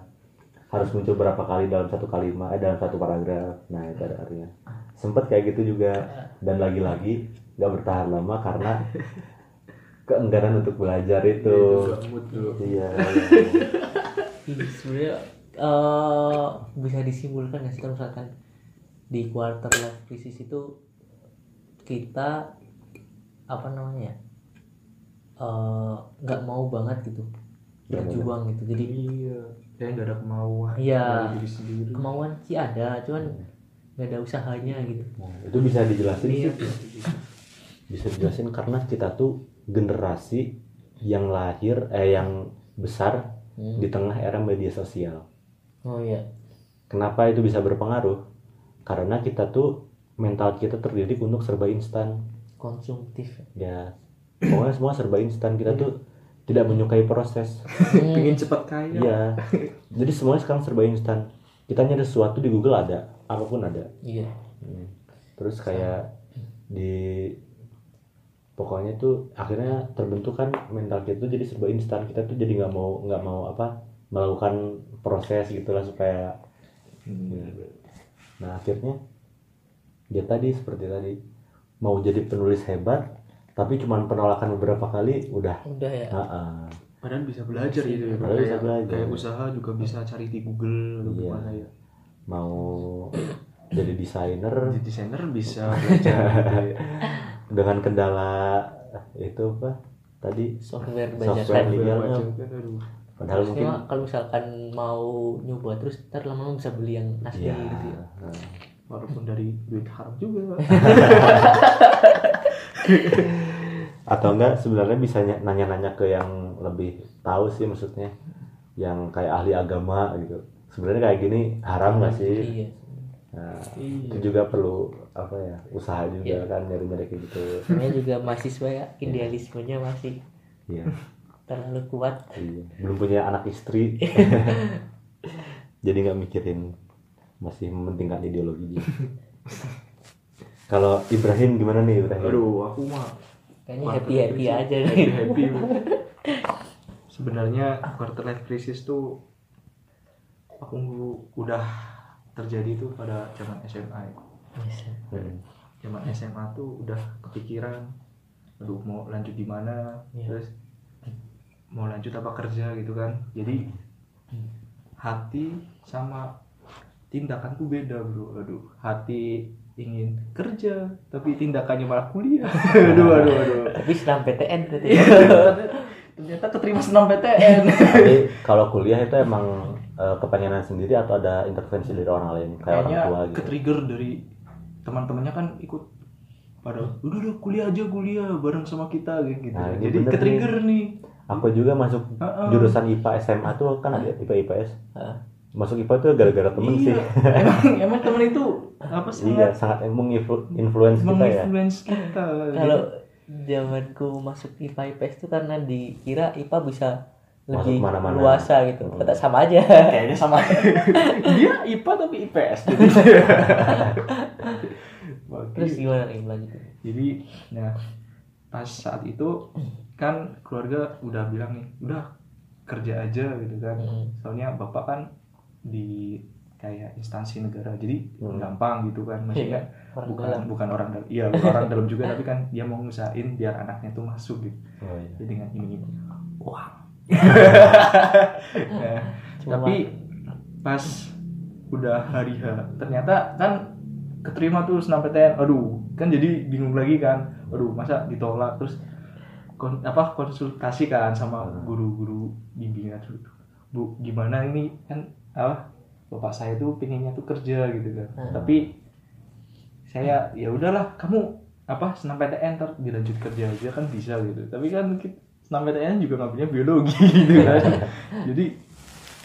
harus muncul berapa kali dalam satu kalimat eh, dalam satu paragraf. Nah itu ada artinya. Sempet kayak gitu juga. Dan lagi-lagi nggak bertahan lama karena keenggaran untuk belajar itu Itu iya Ini sebenarnya eh, bisa disimpulkan nggak sih kalau misalkan di quarter life crisis itu kita apa namanya ya eh, nggak mau banget gitu berjuang gitu jadi Iya. Kayak nggak ada kemauan Iya. dari diri sendiri. kemauan sih ada cuman nggak ada usahanya gitu Nah, itu bisa dijelasin Iya. sih bisa dijelasin karena kita tuh generasi yang lahir eh yang besar Hmm. di tengah era media sosial oh iya Kenapa itu bisa berpengaruh? Karena kita tuh mental kita terdidik untuk serba instan. konsumtif Ya, pokoknya semua serba instan. Kita tuh tidak menyukai proses. Hmm. Pengen cepet kaya. Iya. Jadi semuanya sekarang serba instan. Kita nyari sesuatu di Google ada, apa pun ada. iya Hmm. Terus kayak di pokoknya tuh akhirnya terbentuk kan mental kita tuh jadi serba instan. Kita tuh jadi nggak mau nggak mau apa melakukan proses gitulah supaya Hmm. Nah akhirnya dia tadi seperti tadi mau jadi penulis hebat tapi cuman penolakan beberapa kali udah udah ya ah, ah. Padahal bisa belajar gitu ya. Padahal bisa Kayak- belajar. Kayak usaha juga bisa cari di Google atau Iya. gimana ya. mau jadi desainer Jadi desainer bisa belajar gitu ya. Dengan kendala itu apa tadi software Software bajakan legal. Iya. kan, padahal Terus mungkin kalau misalkan mau nyoba terus ntar lama-lama bisa beli yang asli ya gitu ya. Walaupun dari duit haram juga. atau enggak sebenarnya bisa ny- nanya-nanya ke yang lebih tahu sih maksudnya yang kayak ahli agama gitu sebenarnya kayak gini haram nggak sih iya nah, Iya. itu juga perlu apa ya usaha juga Iya. kan nyari-nyari kayak gitu Sebenarnya juga mahasiswa ya idealismenya masih iya terlalu kuat Iya, belum punya anak istri. Jadi nggak mikirin masih mementingkan ideologi. Kalau Ibrahim gimana nih Ibrahim? Aduh, aku mah kayaknya happy happy aja crisis. nih Happy happy. Sebenarnya quarter life crisis tuh aku udah terjadi tuh pada zaman SMA. ya. Hmm. Zaman SMA tuh udah kepikiran aduh mau lanjut di mana? Iya. terus mau lanjut apa kerja? gitu kan. Jadi hati sama tindakanku beda bro. Aduh hati ingin kerja tapi tindakannya malah kuliah. Aduh aduh aduh. Tapi senam PTN berarti. Ternyata keterima senam PTN Jadi kalau kuliah itu emang eh, kepengenan sendiri atau ada intervensi dari orang lain kayak orang kayaknya tua gitu. ke trigger dari teman-temannya kan ikut pada udah udah kuliah aja kuliah bareng sama kita gitu. Nah, jadi bener ke trigger nih. Aku juga masuk jurusan IPA SMA tuh kan ada IPA IPS Heeh. masuk IPA tuh gara-gara temen sih. Iya. emang emang temen itu apa sih? Iya sangat menginfluence kita ya. Menginfluence kita. Kalau zamanku masuk IPA IPS itu karena dikira IPA bisa Lebih mana-mana. luasa gitu. Hmm. Kata sama aja. kayaknya sama dia IPA tapi IPS jadi Terus gimana nih lanjut? jadi nah pas saat itu kan keluarga udah bilang nih udah kerja aja gitu kan Hmm. soalnya bapak kan di kayak instansi negara jadi Hmm. gampang gitu kan maksudnya Orang bukan dalam. bukan orang dalam iya bukan orang dalam juga tapi kan dia mau ngusahain biar anaknya tuh masuk gitu oh, iya. jadi dengan ini uang Nah, Cuma tapi pas udah hari H ternyata kan keterima tuh SNMPTN aduh kan jadi bingung lagi kan. Aduh masa ditolak? Terus kon, apa konsultasi kan sama guru-guru bimbingan dulu bu gimana ini? Kan apa bapak saya tuh pengennya tuh kerja gitu kan. Hmm. tapi saya ya udahlah kamu apa SNMPTN ntar dilanjut kerja aja kan bisa gitu. Tapi kan ki- SNMPTN juga nggak punya biologi gitu kan. Jadi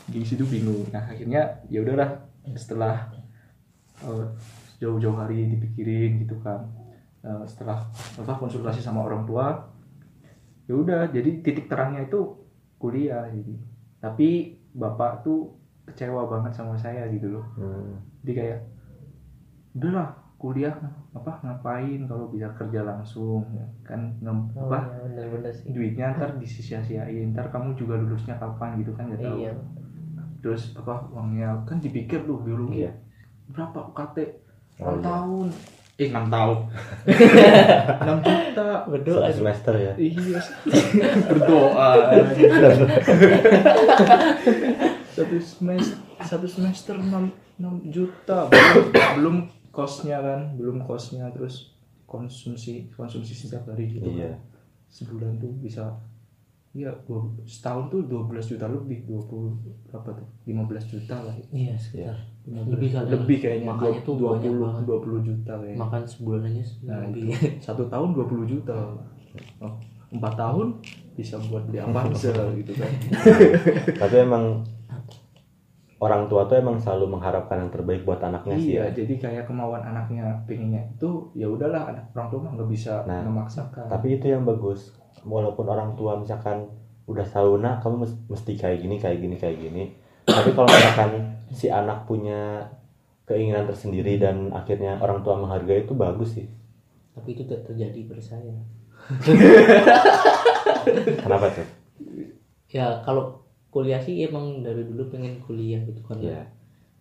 di situ bingung. Nah akhirnya ya udahlah setelah eh, jauh-jauh hari dipikirin gitu kan. Eh, setelah apa konsultasi sama orang tua ya udah jadi titik terangnya itu kuliah jadi tapi bapak tuh kecewa banget sama saya gitu loh. Hmm. jadi kayak udahlah kuliah apa ngapain kalau bisa kerja langsung ya kan? Ngem- Oh, apa iya, bener-bener sih. duitnya ntar disisia-siain ntar kamu juga lulusnya kapan gitu kan nggak tahu. Iya. terus apa uangnya kan dipikir tuh biologi Iya. berapa UKT? 6 Oh, iya. tahun. Eh 6 tahun. 6 juta. Berdoa Satu semester ya? Iya. Berdoa. Satu semester satu semester 6, 6 juta. Belum belum kosnya kan belum kosnya terus konsumsi konsumsi setiap hari gitu iya sebulan tuh bisa Iya, dua, setahun tuh 12 juta lebih, 20 berapa tuh? 15 juta lah. Iya, sekitar. 15. Lebih kali. Lebih kayaknya. Makanya tuh banyak 20 banget. 20 juta kayaknya. Makan sebulan aja Nah, lebih. itu. Satu tahun 20 juta. Oh, empat tahun bisa buat beli Avanza gitu kan. tapi emang orang tua tuh emang selalu mengharapkan yang terbaik buat anaknya sih iya, ya. jadi kayak kemauan anaknya pengennya itu ya udahlah anak orang tua mah nggak bisa Nah, memaksakan. tapi itu yang bagus. Walaupun orang tua misalkan udah tahu nah kamu mes- mesti kayak gini kayak gini kayak gini. Tapi kalau misalkan si anak punya keinginan tersendiri dan akhirnya orang tua menghargai itu bagus sih. Tapi itu tidak terjadi pada saya. kenapa tuh? Ya kalau kuliah sih emang dari dulu pengen kuliah gitu kan. Iya.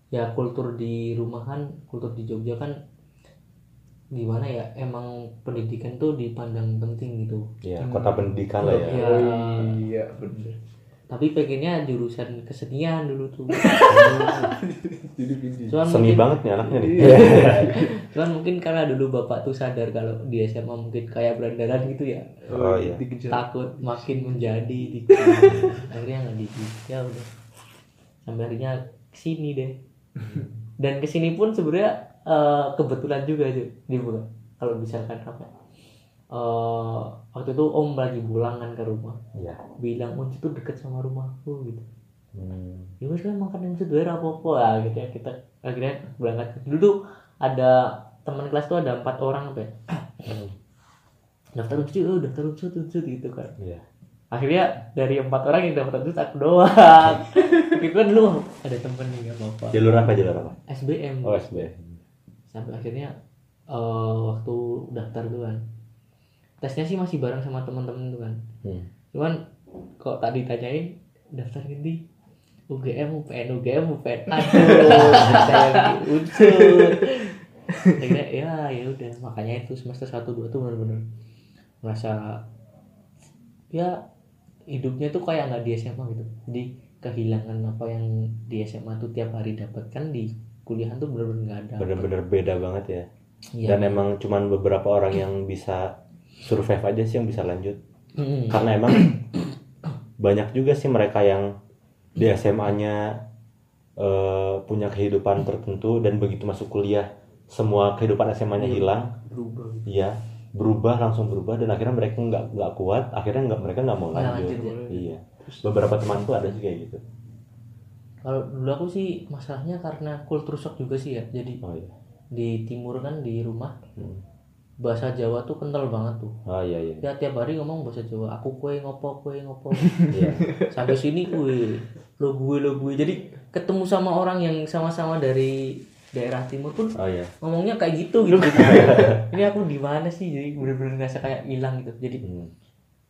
Ya kultur di rumahan, kultur di Jogja kan gimana ya emang pendidikan tuh dipandang penting gitu ya kota pendidikan lah ya Iya. Oh, iya, bener. Tapi pengennya jurusan kesenian dulu tuh. Cuman seni mungkin, banget nih anaknya nih. Iya. cuman mungkin karena dulu bapak tuh sadar kalau di SMA mungkin kayak berandalan gitu ya. Oh, iya. Dikejar. takut makin menjadi di akhirnya nggak di ya udah. Sampai akhirnya ke sini deh. Dan ke sini pun sebenarnya eh, kebetulan juga tuh dibuka. Kalau misalkan apa eh, waktu itu om lagi pulang kan ke rumah. Iya. Bilang unci tuh deket sama rumahku gitu. Hmm. ya wes kan makan yang sesuai apa apa lah gitu ya kita akhirnya berangkat. Dulu tuh ada teman kelas tuh ada empat orang apa ya Hmm. daftar unci oh daftar unci unci gitu kan. Iya. Akhirnya dari empat orang yang daftar unci aku doang. Tapi kan dulu ada temen nih gak apa-apa. Jalur apa jalur apa? SBM oh SB sampai akhirnya eh, waktu daftar tuh kan tesnya sih masih bareng sama teman-teman tuh kan. Hmm. cuman kok tadi tanyain daftar ganti. UGM UPN UGM UPN aduh saya unsur akhirnya ya ya udah. Makanya itu semester 1 2 tuh bener-bener merasa ya hidupnya tuh kayak nggak di SMA gitu. Jadi kehilangan apa yang di SMA tuh tiap hari dapatkan di kuliahan tuh bener-bener nggak ada. Bener-bener beda banget ya. Iya. dan emang cuman beberapa orang yang bisa survive aja sih yang bisa lanjut. Mm-mm. karena emang banyak juga sih mereka yang di SMA-nya eh, punya kehidupan tertentu dan begitu masuk kuliah semua kehidupan SMA-nya Iya. hilang. Berubah. Iya berubah langsung berubah dan akhirnya mereka nggak nggak kuat akhirnya nggak mereka nggak mau lanjut, lanjut ya. iya. Beberapa temanku ada sih kayak gitu. Kalau dulu aku sih masalahnya karena kultur shock juga sih ya. Jadi oh iya. di timur kan di rumah. Hmm. Bahasa Jawa tuh kental banget tuh. Oh iya iya. Ya tiap hari ngomong bahasa Jawa aku kue ngopo kue ngopo. Iya. Sampai sini kue lo gue lo gue. Jadi ketemu sama orang yang sama-sama dari daerah timur pun oh iya. ngomongnya kayak gitu gitu. Ini aku di mana sih? Jadi bener-bener ngerasa kayak hilang gitu. Jadi Hmm.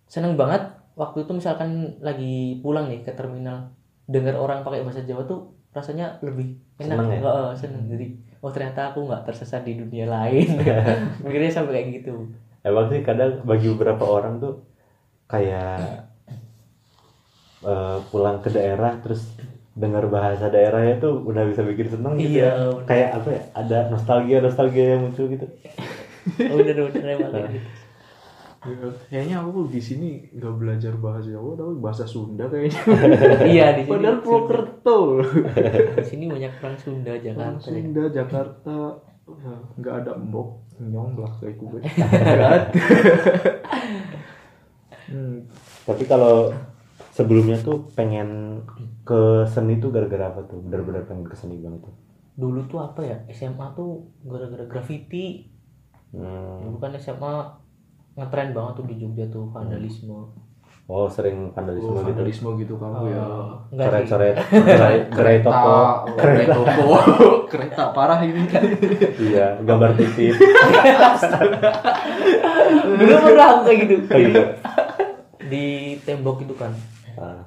seneng banget waktu itu misalkan lagi pulang nih ke terminal dengar orang pakai bahasa Jawa tuh rasanya lebih enak. Seneng ya? Heeh, seneng. Jadi oh ternyata aku nggak tersesat di dunia lain. Mikirnya sampai kayak gitu. Emang sih kadang bagi beberapa orang tuh kayak eh, pulang ke daerah terus dengar bahasa daerahnya tuh udah bisa bikin seneng gitu Iya, ya. bener. kayak apa ya ada nostalgia nostalgia yang muncul gitu. Oh, bener bener emang kayak gitu kayaknya aku di sini nggak belajar bahasa Jawa tapi bahasa Sunda kayaknya. Iya di sini padahal Purwokerto. Di sini banyak orang Sunda Orang Jakarta ya. Sunda Jakarta. Ya, nggak ada mbok nyong belah kayak gue ada. Hmm, tapi kalau sebelumnya tuh pengen ke seni tuh gara-gara apa tuh? Benar-benar pengen ke seni banget tuh. Dulu tuh apa ya? SMA tuh gara-gara graffiti. Hmm. dulu kan SMA ngetren banget tuh di Jogja tuh vandalisme. Oh sering vandalisme oh, gitu? vandalisme gitu kamu ya. enggak sih. Coret-coret gerai, gerai toko. kereta. toko. Kereta parah ini. Iya gambar titip dulu pernah aku kayak gitu. Kayak gitu. di tembok itu kan. Ah,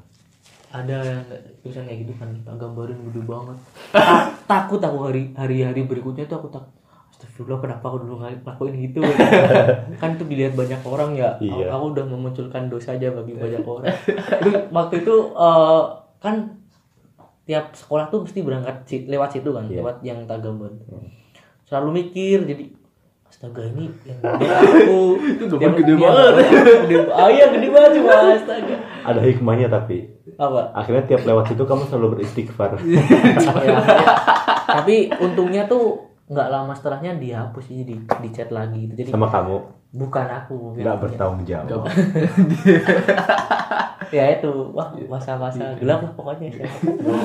ada yang tulisan kayak gitu kan gambarin gede banget. Ta- takut aku hari hari hari berikutnya tuh aku tak Astagfirullah kenapa aku dulu nggak lakuin gitu? Kan itu dilihat banyak orang ya. Iya. aku udah memunculkan dosa aja bagi banyak orang. Waktu itu eh, kan tiap sekolah tuh mesti berangkat lewat situ kan Iya. lewat yang Tagamon selalu mikir jadi astaga ini yang gede aku. Itu gede banget. gede, ah iya gede banget cuma astaga. Ada hikmahnya tapi. Apa? Akhirnya tiap lewat situ kamu selalu beristighfar. Ya, tapi untungnya tuh nggak lama setelahnya dihapus sih di di chat lagi gitu. jadi sama kamu? Bukan aku nggak bertanggung jawab. Ya itu. Wah masa-masa gelap lah pokoknya. Gak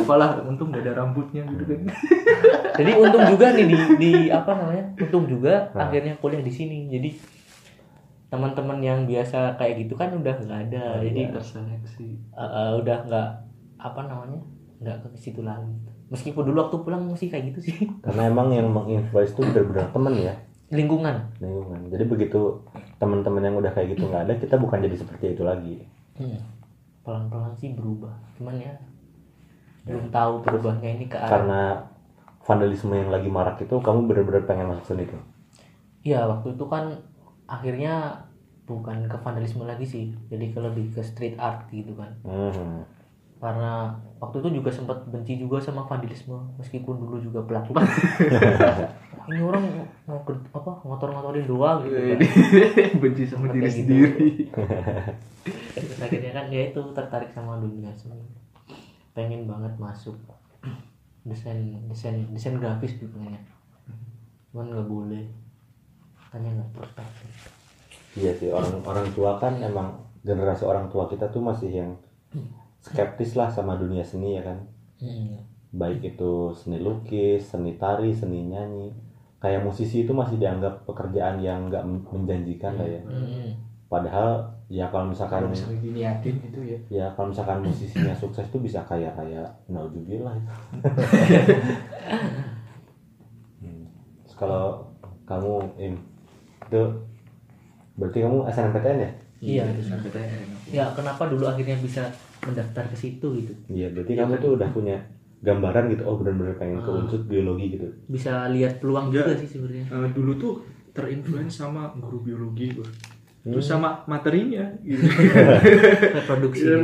apa lah untung gak ada rambutnya gitu kan. Jadi untung juga nih di di apa namanya untung juga Nah. akhirnya kuliah di sini. Jadi teman-teman yang biasa kayak gitu kan udah nggak ada. Jadi terseleksi. eh, eh, udah nggak apa namanya nggak ke situ lagi meskipun dulu waktu pulang masih kayak gitu sih. Karena emang yang menginfluence itu benar-benar temen ya. Lingkungan. Lingkungan. Jadi begitu teman-teman yang udah kayak gitu nggak ada kita bukan jadi seperti itu lagi. Hmm. pelan-pelan sih berubah. Cuman ya belum tahu berubahnya ini ke arah karena vandalisme yang lagi marak itu kamu benar-benar pengen masuk seni tuh? Iya waktu itu kan akhirnya bukan ke vandalisme lagi sih. Jadi ke lebih ke street art gitu kan. Hmm. Karena waktu itu juga sempat benci juga sama vandalisme meskipun dulu juga pelaku. Ini orang mau ke- apa ngotor-ngotorin doang gitu kan. benci sama diri gitu. sendiri. Akhirnya kan ya itu tertarik sama dunia seni. Pengen banget masuk desain desain desain grafis gitu pengennya cuman nggak boleh. Katanya nggak tertarik. Iya sih orang orang tua kan emang generasi orang tua kita tuh masih yang skeptis lah sama dunia seni ya kan hmm. baik itu seni lukis seni tari seni nyanyi kayak musisi itu masih dianggap pekerjaan yang nggak menjanjikan lah ya Hmm. padahal ya kalau misalkan kalau diniatin itu ya ya kalau misalkan musisinya sukses tuh bisa kaya kaya naujubillah Hmm. Terus kalau kamu im itu berarti kamu SNMPTN ya iya SNMPTN. ya kenapa dulu akhirnya bisa mendaftar ke situ gitu. Iya berarti kamu tuh udah punya gambaran gitu oh benar-benar pengen ke unsur biologi gitu. Bisa lihat peluang Enggak. juga sih sebenarnya. Eh, dulu tuh terinfluence sama guru biologi gua. Hmm. terus sama materinya gitu. reproduksi. Iya,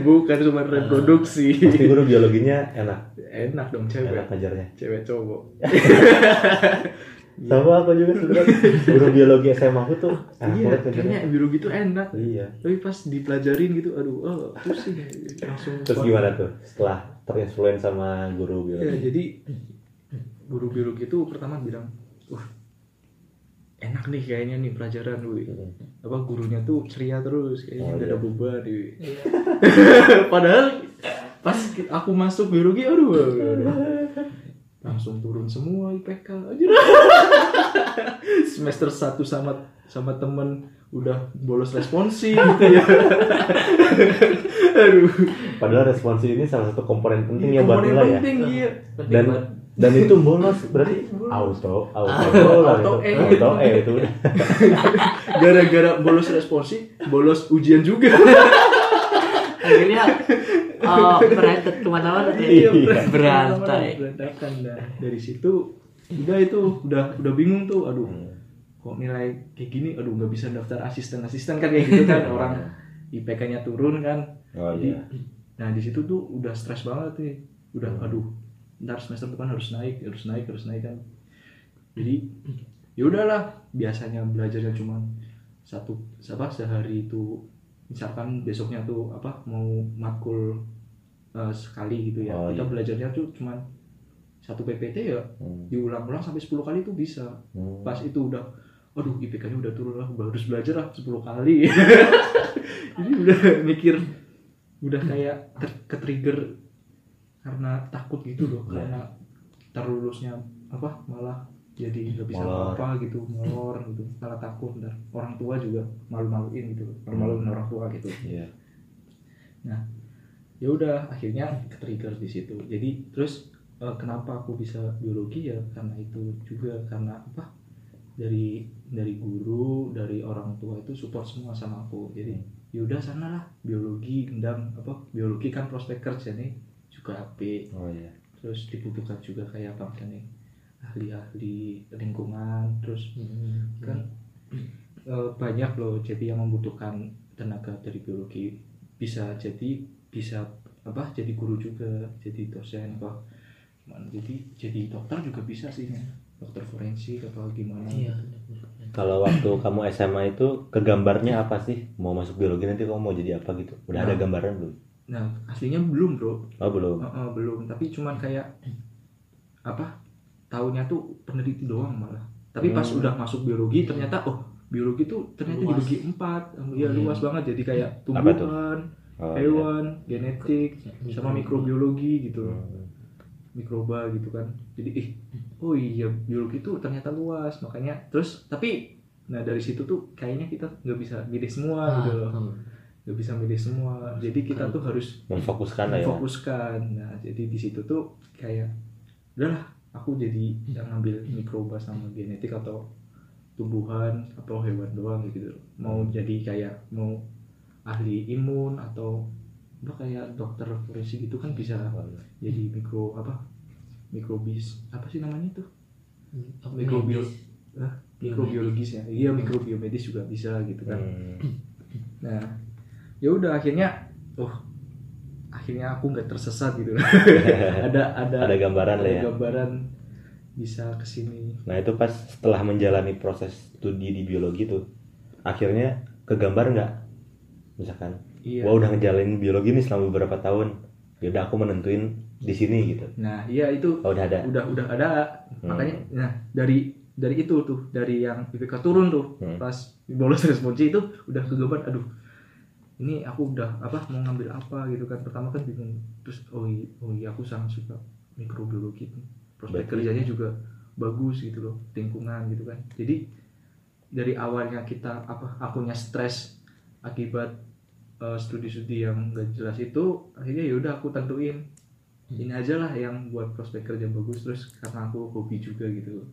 bukan cuma reproduksi. Pasti guru biologinya enak? Enak dong cewek. Enak ngajarnya? Cewek cowok sama aku juga sebenarnya. Guru biologi SMA aku tuh enak iya kayaknya biologi tuh enak. Iya. Tapi pas dipelajarin gitu aduh oh, pusing. Langsung terus gimana tuh setelah terinfluence sama guru ya biologi? jadi guru biologi itu pertama bilang wah enak nih kayaknya nih pelajaran wi. Hmm. apa gurunya tuh ceria terus kayaknya Oh, nggak iya. ada beban Iya. padahal pas aku masuk biologi aduh, aduh, aduh. Langsung turun semua IPK aja semester 1 sama sama temen udah bolos responsi gitu ya aduh Padahal responsi ini salah satu komponen penting ya buat Komponen nilai ya. penting iya Penting Dan dan itu bolos berarti auto auto lah Auto itu. E. auto E itu. gara-gara bolos responsi bolos ujian juga akhirnya oh, berantet. Ke mana-mana. Iya, ya. berantai. Berantakan nah dari situ udah itu udah udah bingung tuh aduh kok nilai kayak gini? Aduh nggak bisa daftar asisten asisten kan kayak gitu kan. Orang IPK-nya turun kan. Oh Jadi, iya. nah di situ tuh udah stres banget nih udah aduh ntar semester depan harus naik harus naik harus naik kan. Jadi ya udahlah. Biasanya belajarnya cuma satu apa sehari itu. Misalkan besoknya tuh apa mau makul eh, sekali gitu ya Oh, kita iya. belajarnya tuh cuma satu PPT ya Hmm. diulang-ulang sampai 10 kali tuh bisa Hmm. pas itu udah aduh IPK-nya udah turun lah harus belajar lah 10 kali jadi udah mikir udah kayak ter- ke-trigger karena takut gitu loh Iya. karena terlulusnya apa malah jadi nggak bisa Molor. apa gitu molor gitu malah takut ntar orang tua juga malu-maluin gitu malu-maluin orang tua gitu Iya. Ya udah akhirnya ke-trigger di situ. Jadi terus eh, kenapa aku bisa biologi? Ya karena itu juga karena apa? Dari dari guru dari orang tua itu support semua sama aku. Jadi yaudah sana lah biologi gendam apa? Biologi kan prospek kerja nih. Juga AP Oh iya. terus dibutuhkan juga kayak apa misalnya ahli-ahli lingkungan terus kan eh, banyak loh. Jadi yang membutuhkan tenaga dari biologi bisa jadi bisa apa jadi guru juga jadi dosen apa gimana jadi jadi dokter juga bisa sih ya. dokter forensik atau gimana iya Kalau waktu kamu SMA itu kegambarnya apa sih? Mau masuk biologi nanti kamu mau jadi apa gitu? Udah ada Nah. gambaran belum? nah aslinya belum bro Oh belum. Eh, eh, belum tapi cuman kayak apa tahunya tuh peneliti doang malah tapi pas Hmm. udah masuk biologi ternyata oh biologi tuh ternyata Luas. dibagi empat ya Hmm. luas banget jadi kayak Apa tuh? tumbuhan Oh, hewan genetik Mikro- sama mikrobiologi gitu. Iya. Hmm. mikroba gitu kan. Jadi ih oh iya biologi itu ternyata luas makanya terus tapi nah dari situ tuh kayaknya kita nggak bisa milih semua Ah, gitu loh. hmm. nggak bisa milih semua. Jadi kita tuh harus Memfokuskan lah ya. fokuskan nah jadi di situ tuh kayak udahlah aku jadi yang ngambil mikroba sama genetik atau tumbuhan atau hewan doang gitu. Mau jadi kayak mau ahli imun atau apa kayak dokter forensik gitu kan bisa jadi mikro apa mikrobis apa sih namanya tuh Mikrobio- medis. Hah? Biomedis. mikrobiologis ya iya mikrobiomedis juga bisa gitu kan Hmm. nah ya udah akhirnya oh akhirnya aku nggak tersesat gitu ada ada Ada gambaran lah ada ya. gambaran bisa ke sini Nah itu pas setelah menjalani proses studi di biologi tuh, akhirnya kegambar nggak? Misalkan, iya wah udah ngejalanin biologi nih selama beberapa tahun, yaudah aku menentuin di sini gitu. nah iya itu Oh udah ada. udah udah ada Hmm. makanya nah dari dari itu tuh dari yang IPK turun tuh Hmm. pas bolos responsi itu udah kegambar aduh ini aku udah apa mau ngambil apa gitu kan pertama kan bingung terus oh iya, oh iya aku sangat suka mikrobiologi prospek Berarti- kerjanya juga bagus gitu loh lingkungan gitu kan jadi dari awalnya kita apa akunya stres akibat eh, studi-studi yang gak jelas itu akhirnya ya udah aku tentuin ini aja lah yang buat prospek kerja bagus terus karena aku hobi juga gitu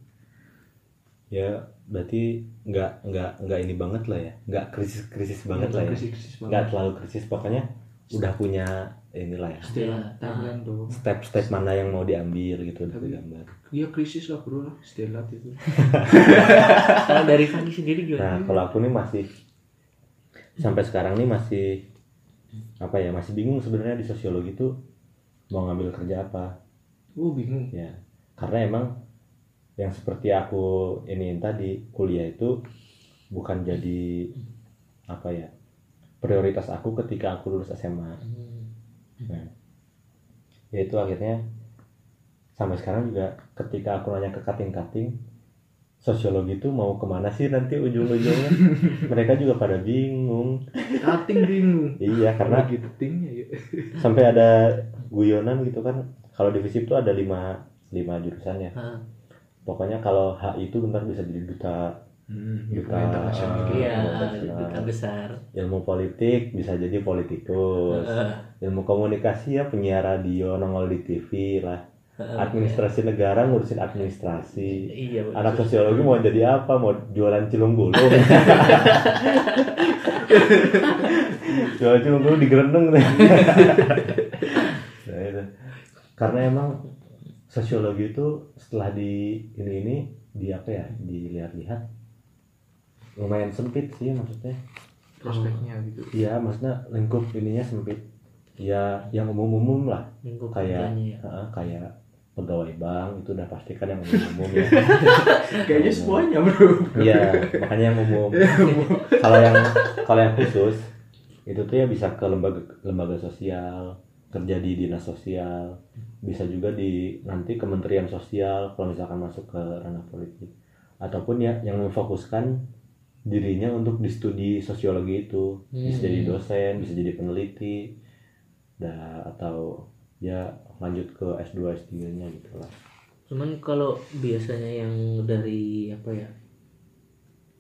Ya berarti nggak nggak nggak ini banget lah ya, nggak krisis krisis banget lah ya, krisis nggak terlalu krisis pokoknya udah punya inilah ya. Stella Iya. timeline dong step-step mana yang mau diambil gitu udah digambar. iya krisis lah bro lah. Stella itu. Kalau dari Fanny sendiri Nah gimana kalau aku nih masih sampai sekarang nih masih apa ya masih bingung sebenarnya di sosiologi tuh mau ngambil kerja apa. Oh bingung. Ya karena emang yang seperti aku ini tadi kuliah itu bukan jadi apa ya prioritas aku ketika aku lulus SMA nah, ya itu akhirnya sampai sekarang juga ketika aku nanya ke kating-kating sosiologi itu mau ke mana sih nanti ujung-ujungnya? Mereka juga pada bingung. Cutting bingung. Iya karena gitu tingnya ya sampai ada guyonan gitu kan. Kalau di FISIP tuh ada lima lima jurusan ya Hah, pokoknya kalau HI itu bentar bisa jadi duta hmm, Duta, internasional. Ah, iya internasional. duta besar. ilmu politik bisa jadi politikus. Heeh, ilmu komunikasi ya penyiar radio nongol di TV lah. Administrasi negara ngurusin administrasi. Iya betul. anak sosiologi mau jadi apa? Mau jualan cilung gulung. Jualan cilung gulung digerendeng nah, itu. karena emang sosiologi itu setelah di ini ini di apa ya? Dilihat-lihat. Lumayan sempit sih maksudnya. Prospeknya gitu. Iya, maksudnya lingkup ininya sempit. Ya, yang umum-umum lah, Lingkup kayak ya. heeh, kayak pegawai bank itu udah pasti kan yang umum-umum ya. kayaknya semuanya bro Iya, makanya yang umum. kalau yang kalau yang khusus itu tuh ya bisa ke lembaga lembaga sosial, kerja di dinas sosial, bisa juga di nanti kementerian sosial kalau misalkan masuk ke ranah politik. Ataupun ya yang memfokuskan dirinya untuk di studi sosiologi itu bisa Hmm. jadi dosen, bisa jadi peneliti, dah atau ya lanjut ke S2 S3-nya gitu lah. Cuman kalau biasanya yang dari apa ya?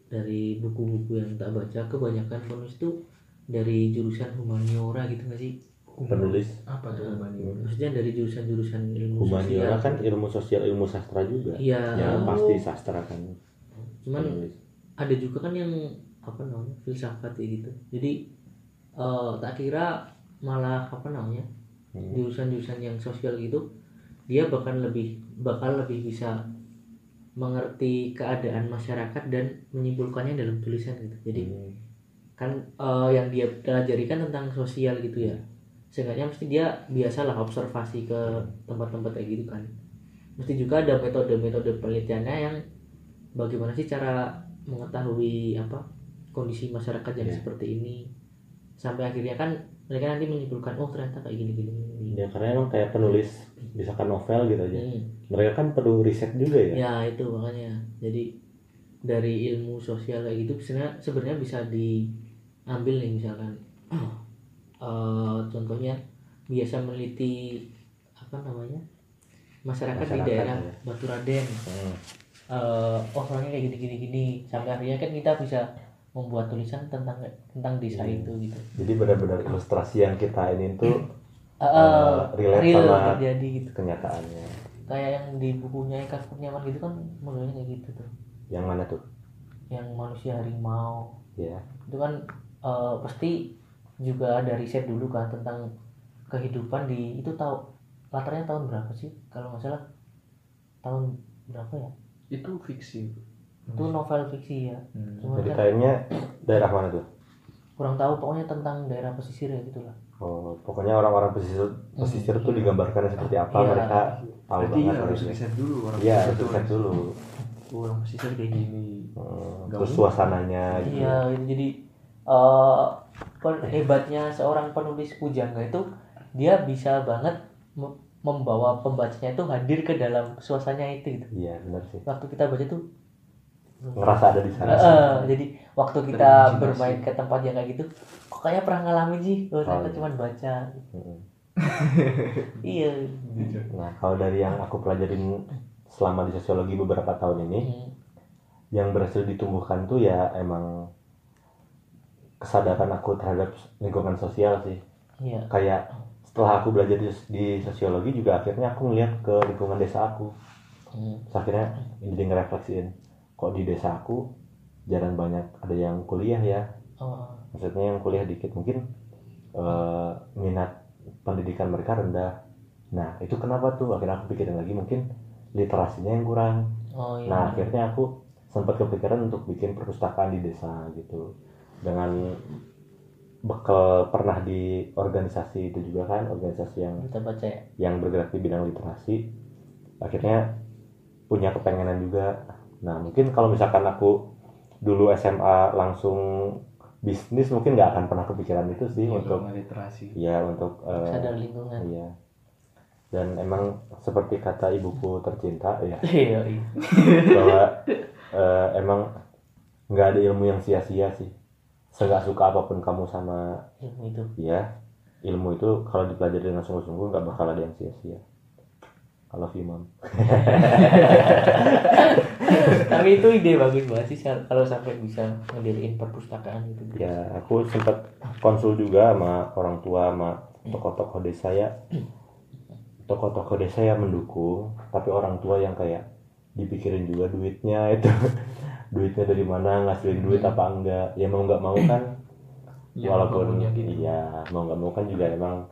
Dari buku-buku yang tak baca kebanyakan penulis tuh dari jurusan humaniora gitu nggak sih? Penulis apa tuh humaniora Maksudnya dari jurusan-jurusan ilmu humaniora sosial. kan ilmu sosial, ilmu sastra juga. Iya. Ya pasti sastra kan. Cuman penulis. ada juga kan yang apa namanya filsafat ya gitu. Jadi eh, tak kira malah apa namanya. Jurusan-jurusan yang sosial gitu dia bahkan lebih bakal lebih bisa mengerti keadaan masyarakat dan menyimpulkannya dalam tulisan gitu. Jadi Hmm. kan eh, yang dia pelajari kan tentang sosial gitu ya seenggaknya mesti dia biasalah observasi ke tempat-tempat kayak gitu kan mesti juga ada metode-metode penelitiannya yang bagaimana sih cara mengetahui apa kondisi masyarakat yang Iya. seperti ini sampai akhirnya kan mereka nanti menyimpulkan oh ternyata kayak gini gini, gini. Ya karena emang kayak penulis misalkan novel gitu aja. Hmm. Mereka kan perlu riset juga ya. ya itu makanya jadi dari ilmu sosial kayak gitu sebenarnya sebenarnya bisa diambil nih misalkan eh, contohnya biasa meneliti apa namanya masyarakat, di Masyarakat, daerah ya. Batu Raden Hmm. Eh, oh soalnya kayak gini gini gini sampai akhirnya kan kita bisa membuat tulisan tentang tentang desa Hmm. itu gitu Jadi benar-benar ilustrasi yang kita ini tuh Eh, Eh, eh, relate real sama- terjadi gitu kenyataannya. kayak yang di bukunya Eka Kurniawan gitu kan modelnya kayak gitu tuh Yang mana tuh? yang manusia harimau Ya. itu kan eh, pasti juga ada riset dulu kan tentang kehidupan di itu tahu latarnya tahun berapa sih kalau nggak salah tahun berapa ya itu fiksi itu novel fiksi ya Hmm. cuma Jadi kan kayaknya daerah mana tuh? kurang tahu pokoknya tentang daerah pesisir ya gitulah Oh, pokoknya orang-orang pesisir pesisir tuh digambarkan seperti apa Iya. mereka tahu berarti banget harus harusnya. riset dulu orang Iya, pesisir harus riset dulu. Oh, orang pesisir kayak gini Hmm, terus suasananya gitu. iya itu jadi eh pen- hebatnya seorang penulis pujangga itu dia bisa banget mem- membawa pembacanya itu hadir ke dalam suasananya itu gitu. Iya, benar sih. waktu kita baca tuh Ngerasa ada di sana. Eh, jadi waktu kita Terimajinasi. bermain ke tempat yang kayak gitu kok kayaknya pernah ngalamin sih oh, ternyata Oh, iya. cuma baca Hmm. iya Nah, kalau dari yang aku pelajarin selama di sosiologi beberapa tahun ini, Hmm. yang berhasil ditumbuhkan tuh ya emang kesadaran aku terhadap lingkungan sosial sih. iya Kayak setelah aku belajar di, di sosiologi juga akhirnya aku ngeliat ke lingkungan desa aku. Hmm. Terus akhirnya jadi ngerefleksiin, kok di desa aku jarang banyak ada yang kuliah ya. oh, Maksudnya yang kuliah dikit mungkin eh, minat pendidikan mereka rendah. Nah itu kenapa tuh? Akhirnya aku pikirin lagi mungkin literasinya yang kurang. oh iya Nah akhirnya aku sempat kepikiran untuk bikin perpustakaan di desa gitu dengan bekal pernah di organisasi itu juga kan organisasi yang kita baca ya yang bergerak di bidang literasi akhirnya punya kepengenan juga nah mungkin kalau misalkan aku dulu SMA langsung bisnis mungkin nggak akan pernah kepikiran itu sih untuk Ilmu literasi. ya untuk eh, sadar lingkungan. iya. Dan emang seperti kata ibuku tercinta ya. Iya iya. Bahwa eh, emang nggak ada ilmu yang sia-sia sih. Segak suka apa pun kamu sama ilmu itu. ya ilmu itu kalau dipelajari dengan sungguh-sungguh nggak bakal ada yang sia-sia. Kalau Imam tapi itu ide bagus banget sih kalau sampai bisa ngediriin perpustakaan gitu. Ya aku sempat konsul juga sama orang tua sama tokoh-tokoh desa ya. Tokoh-tokoh desa yang mendukung tapi orang tua yang kayak dipikirin juga duitnya itu. Duitnya dari mana ngasilin duit apa enggak. Ya mau nggak mau kan Ya, walaupun gitu. iya mau nggak mau kan juga emang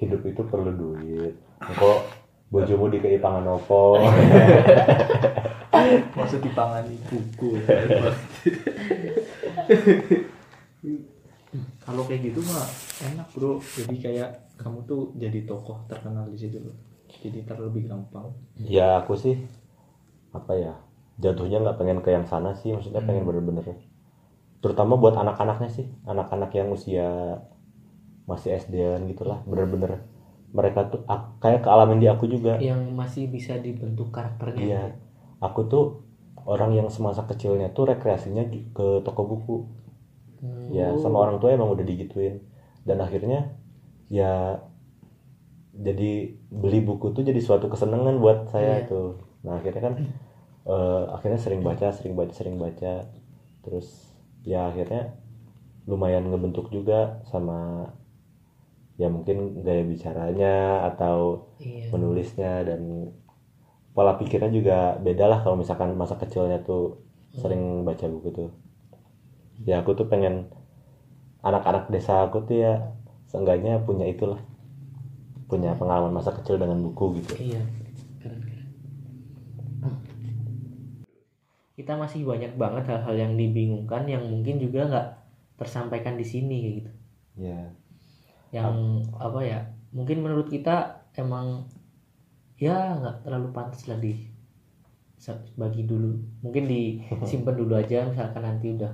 hidup itu perlu duit. Kok bojomu dikei pangan opo. Maksud dipangani buku kalau kayak gitu mah enak bro. Jadi kayak kamu tuh jadi tokoh terkenal di situ loh jadi terlebih gampang. Ya aku sih apa ya jatuhnya nggak pengen ke yang sana sih. Maksudnya pengen bener-bener terutama buat anak-anaknya sih. Anak-anak yang usia masih SD-an gitulah bener-bener mereka tuh ak- kayak kealamin di aku juga. Yang masih bisa dibentuk karakternya. Iya. Aku tuh orang yang semasa kecilnya tuh rekreasinya ke toko buku. Hmm. ya sama orang tua emang udah digituin. Dan akhirnya ya jadi beli buku tuh jadi suatu kesenangan buat saya Iya. tuh. Nah akhirnya kan eh, akhirnya sering baca sering baca sering baca. Terus ya akhirnya lumayan ngebentuk juga sama ya mungkin gaya bicaranya atau iya. menulisnya dan pola pikirnya juga beda lah kalau misalkan masa kecilnya tuh sering baca buku tuh. Ya aku tuh pengen anak-anak desa aku tuh ya seenggaknya punya itulah punya pengalaman masa kecil dengan buku gitu. Iya keren keren. Kita masih banyak banget hal-hal yang dibingungkan yang mungkin juga nggak tersampaikan di sini gitu. Ya yang apa ya mungkin menurut kita emang ya nggak terlalu pantas lah di bagi dulu. Mungkin disimpan dulu aja misalkan nanti udah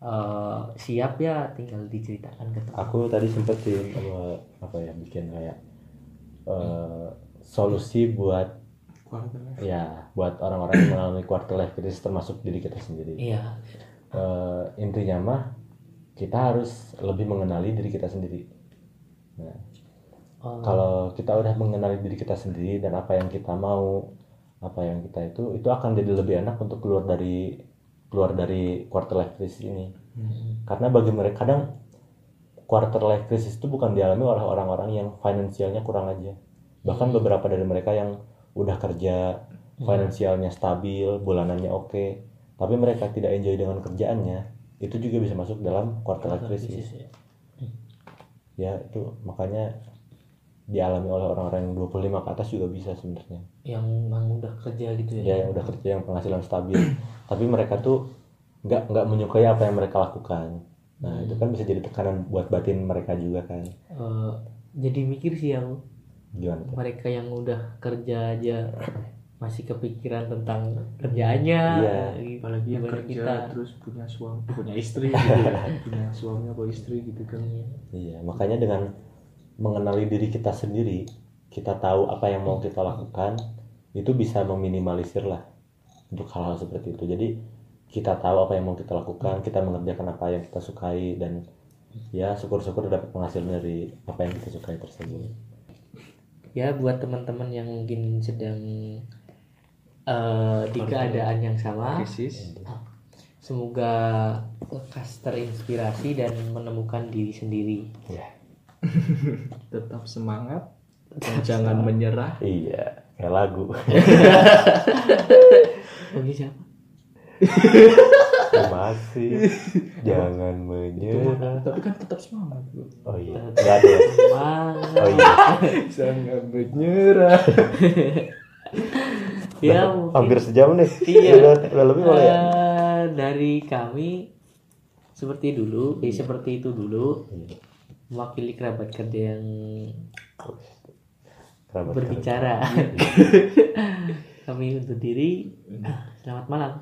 eh, siap ya tinggal diceritakan ke teman. Aku tadi sempet sih eh, apa ya bikin kayak eh, solusi buat ya buat orang-orang yang mengalami quarter life crisis termasuk diri kita sendiri. Iya. Eh, intinya mah kita harus lebih mengenali diri kita sendiri. Nah, Oh, kalau kita udah mengenali diri kita sendiri dan apa yang kita mau, apa yang kita itu, itu akan jadi lebih enak untuk keluar dari keluar dari quarter life crisis ini. Karena bagi mereka kadang quarter life crisis itu bukan dialami oleh orang-orang yang finansialnya kurang aja. Bahkan beberapa dari mereka yang udah kerja, finansialnya stabil, bulanannya oke, tapi mereka tidak enjoy dengan kerjaannya, itu juga bisa masuk dalam quarter life crisis. ya. Ya itu makanya dialami oleh orang-orang yang 25 ke atas juga bisa sebenarnya. yang memang udah kerja gitu Ya ya, yang udah kerja yang penghasilan stabil, tapi mereka tuh nggak nggak menyukai apa yang mereka lakukan. Nah itu kan bisa jadi tekanan buat batin mereka juga kan. Eh, jadi mikir sih yang Gimana? tuh? mereka yang udah kerja aja masih kepikiran tentang kerjaannya Iya. gitu. apalagi yang kerja kita terus punya suami punya istri gitu ya. punya suami atau istri gitu kan Iya, makanya dengan mengenali diri kita sendiri, kita tahu apa yang mau kita lakukan, itu bisa meminimalisir lah untuk hal-hal seperti itu. Jadi kita tahu apa yang mau kita lakukan, kita mengerjakan apa yang kita sukai dan ya syukur-syukur dapat penghasilan dari apa yang kita sukai tersebut. ya buat teman-teman yang mungkin sedang eh, di keadaan yang sama krisis semoga lekas terinspirasi dan menemukan diri sendiri Ya, tetap semangat dan jangan menyerah iya, kayak lagu. Oke siapa? Masih jangan menyerah. tapi kan tetap semangat bro Oh iya, nggak ada. Semangat. Oh iya, jangan menyerah ya mungkin hampir sejam nih. Iya. Udah, udah lebih boleh ya? eh, dari kami seperti dulu, eh, seperti itu dulu Iya. mewakili kerabat kerja yang Kerabat berbicara. kami undur diri. Selamat malam.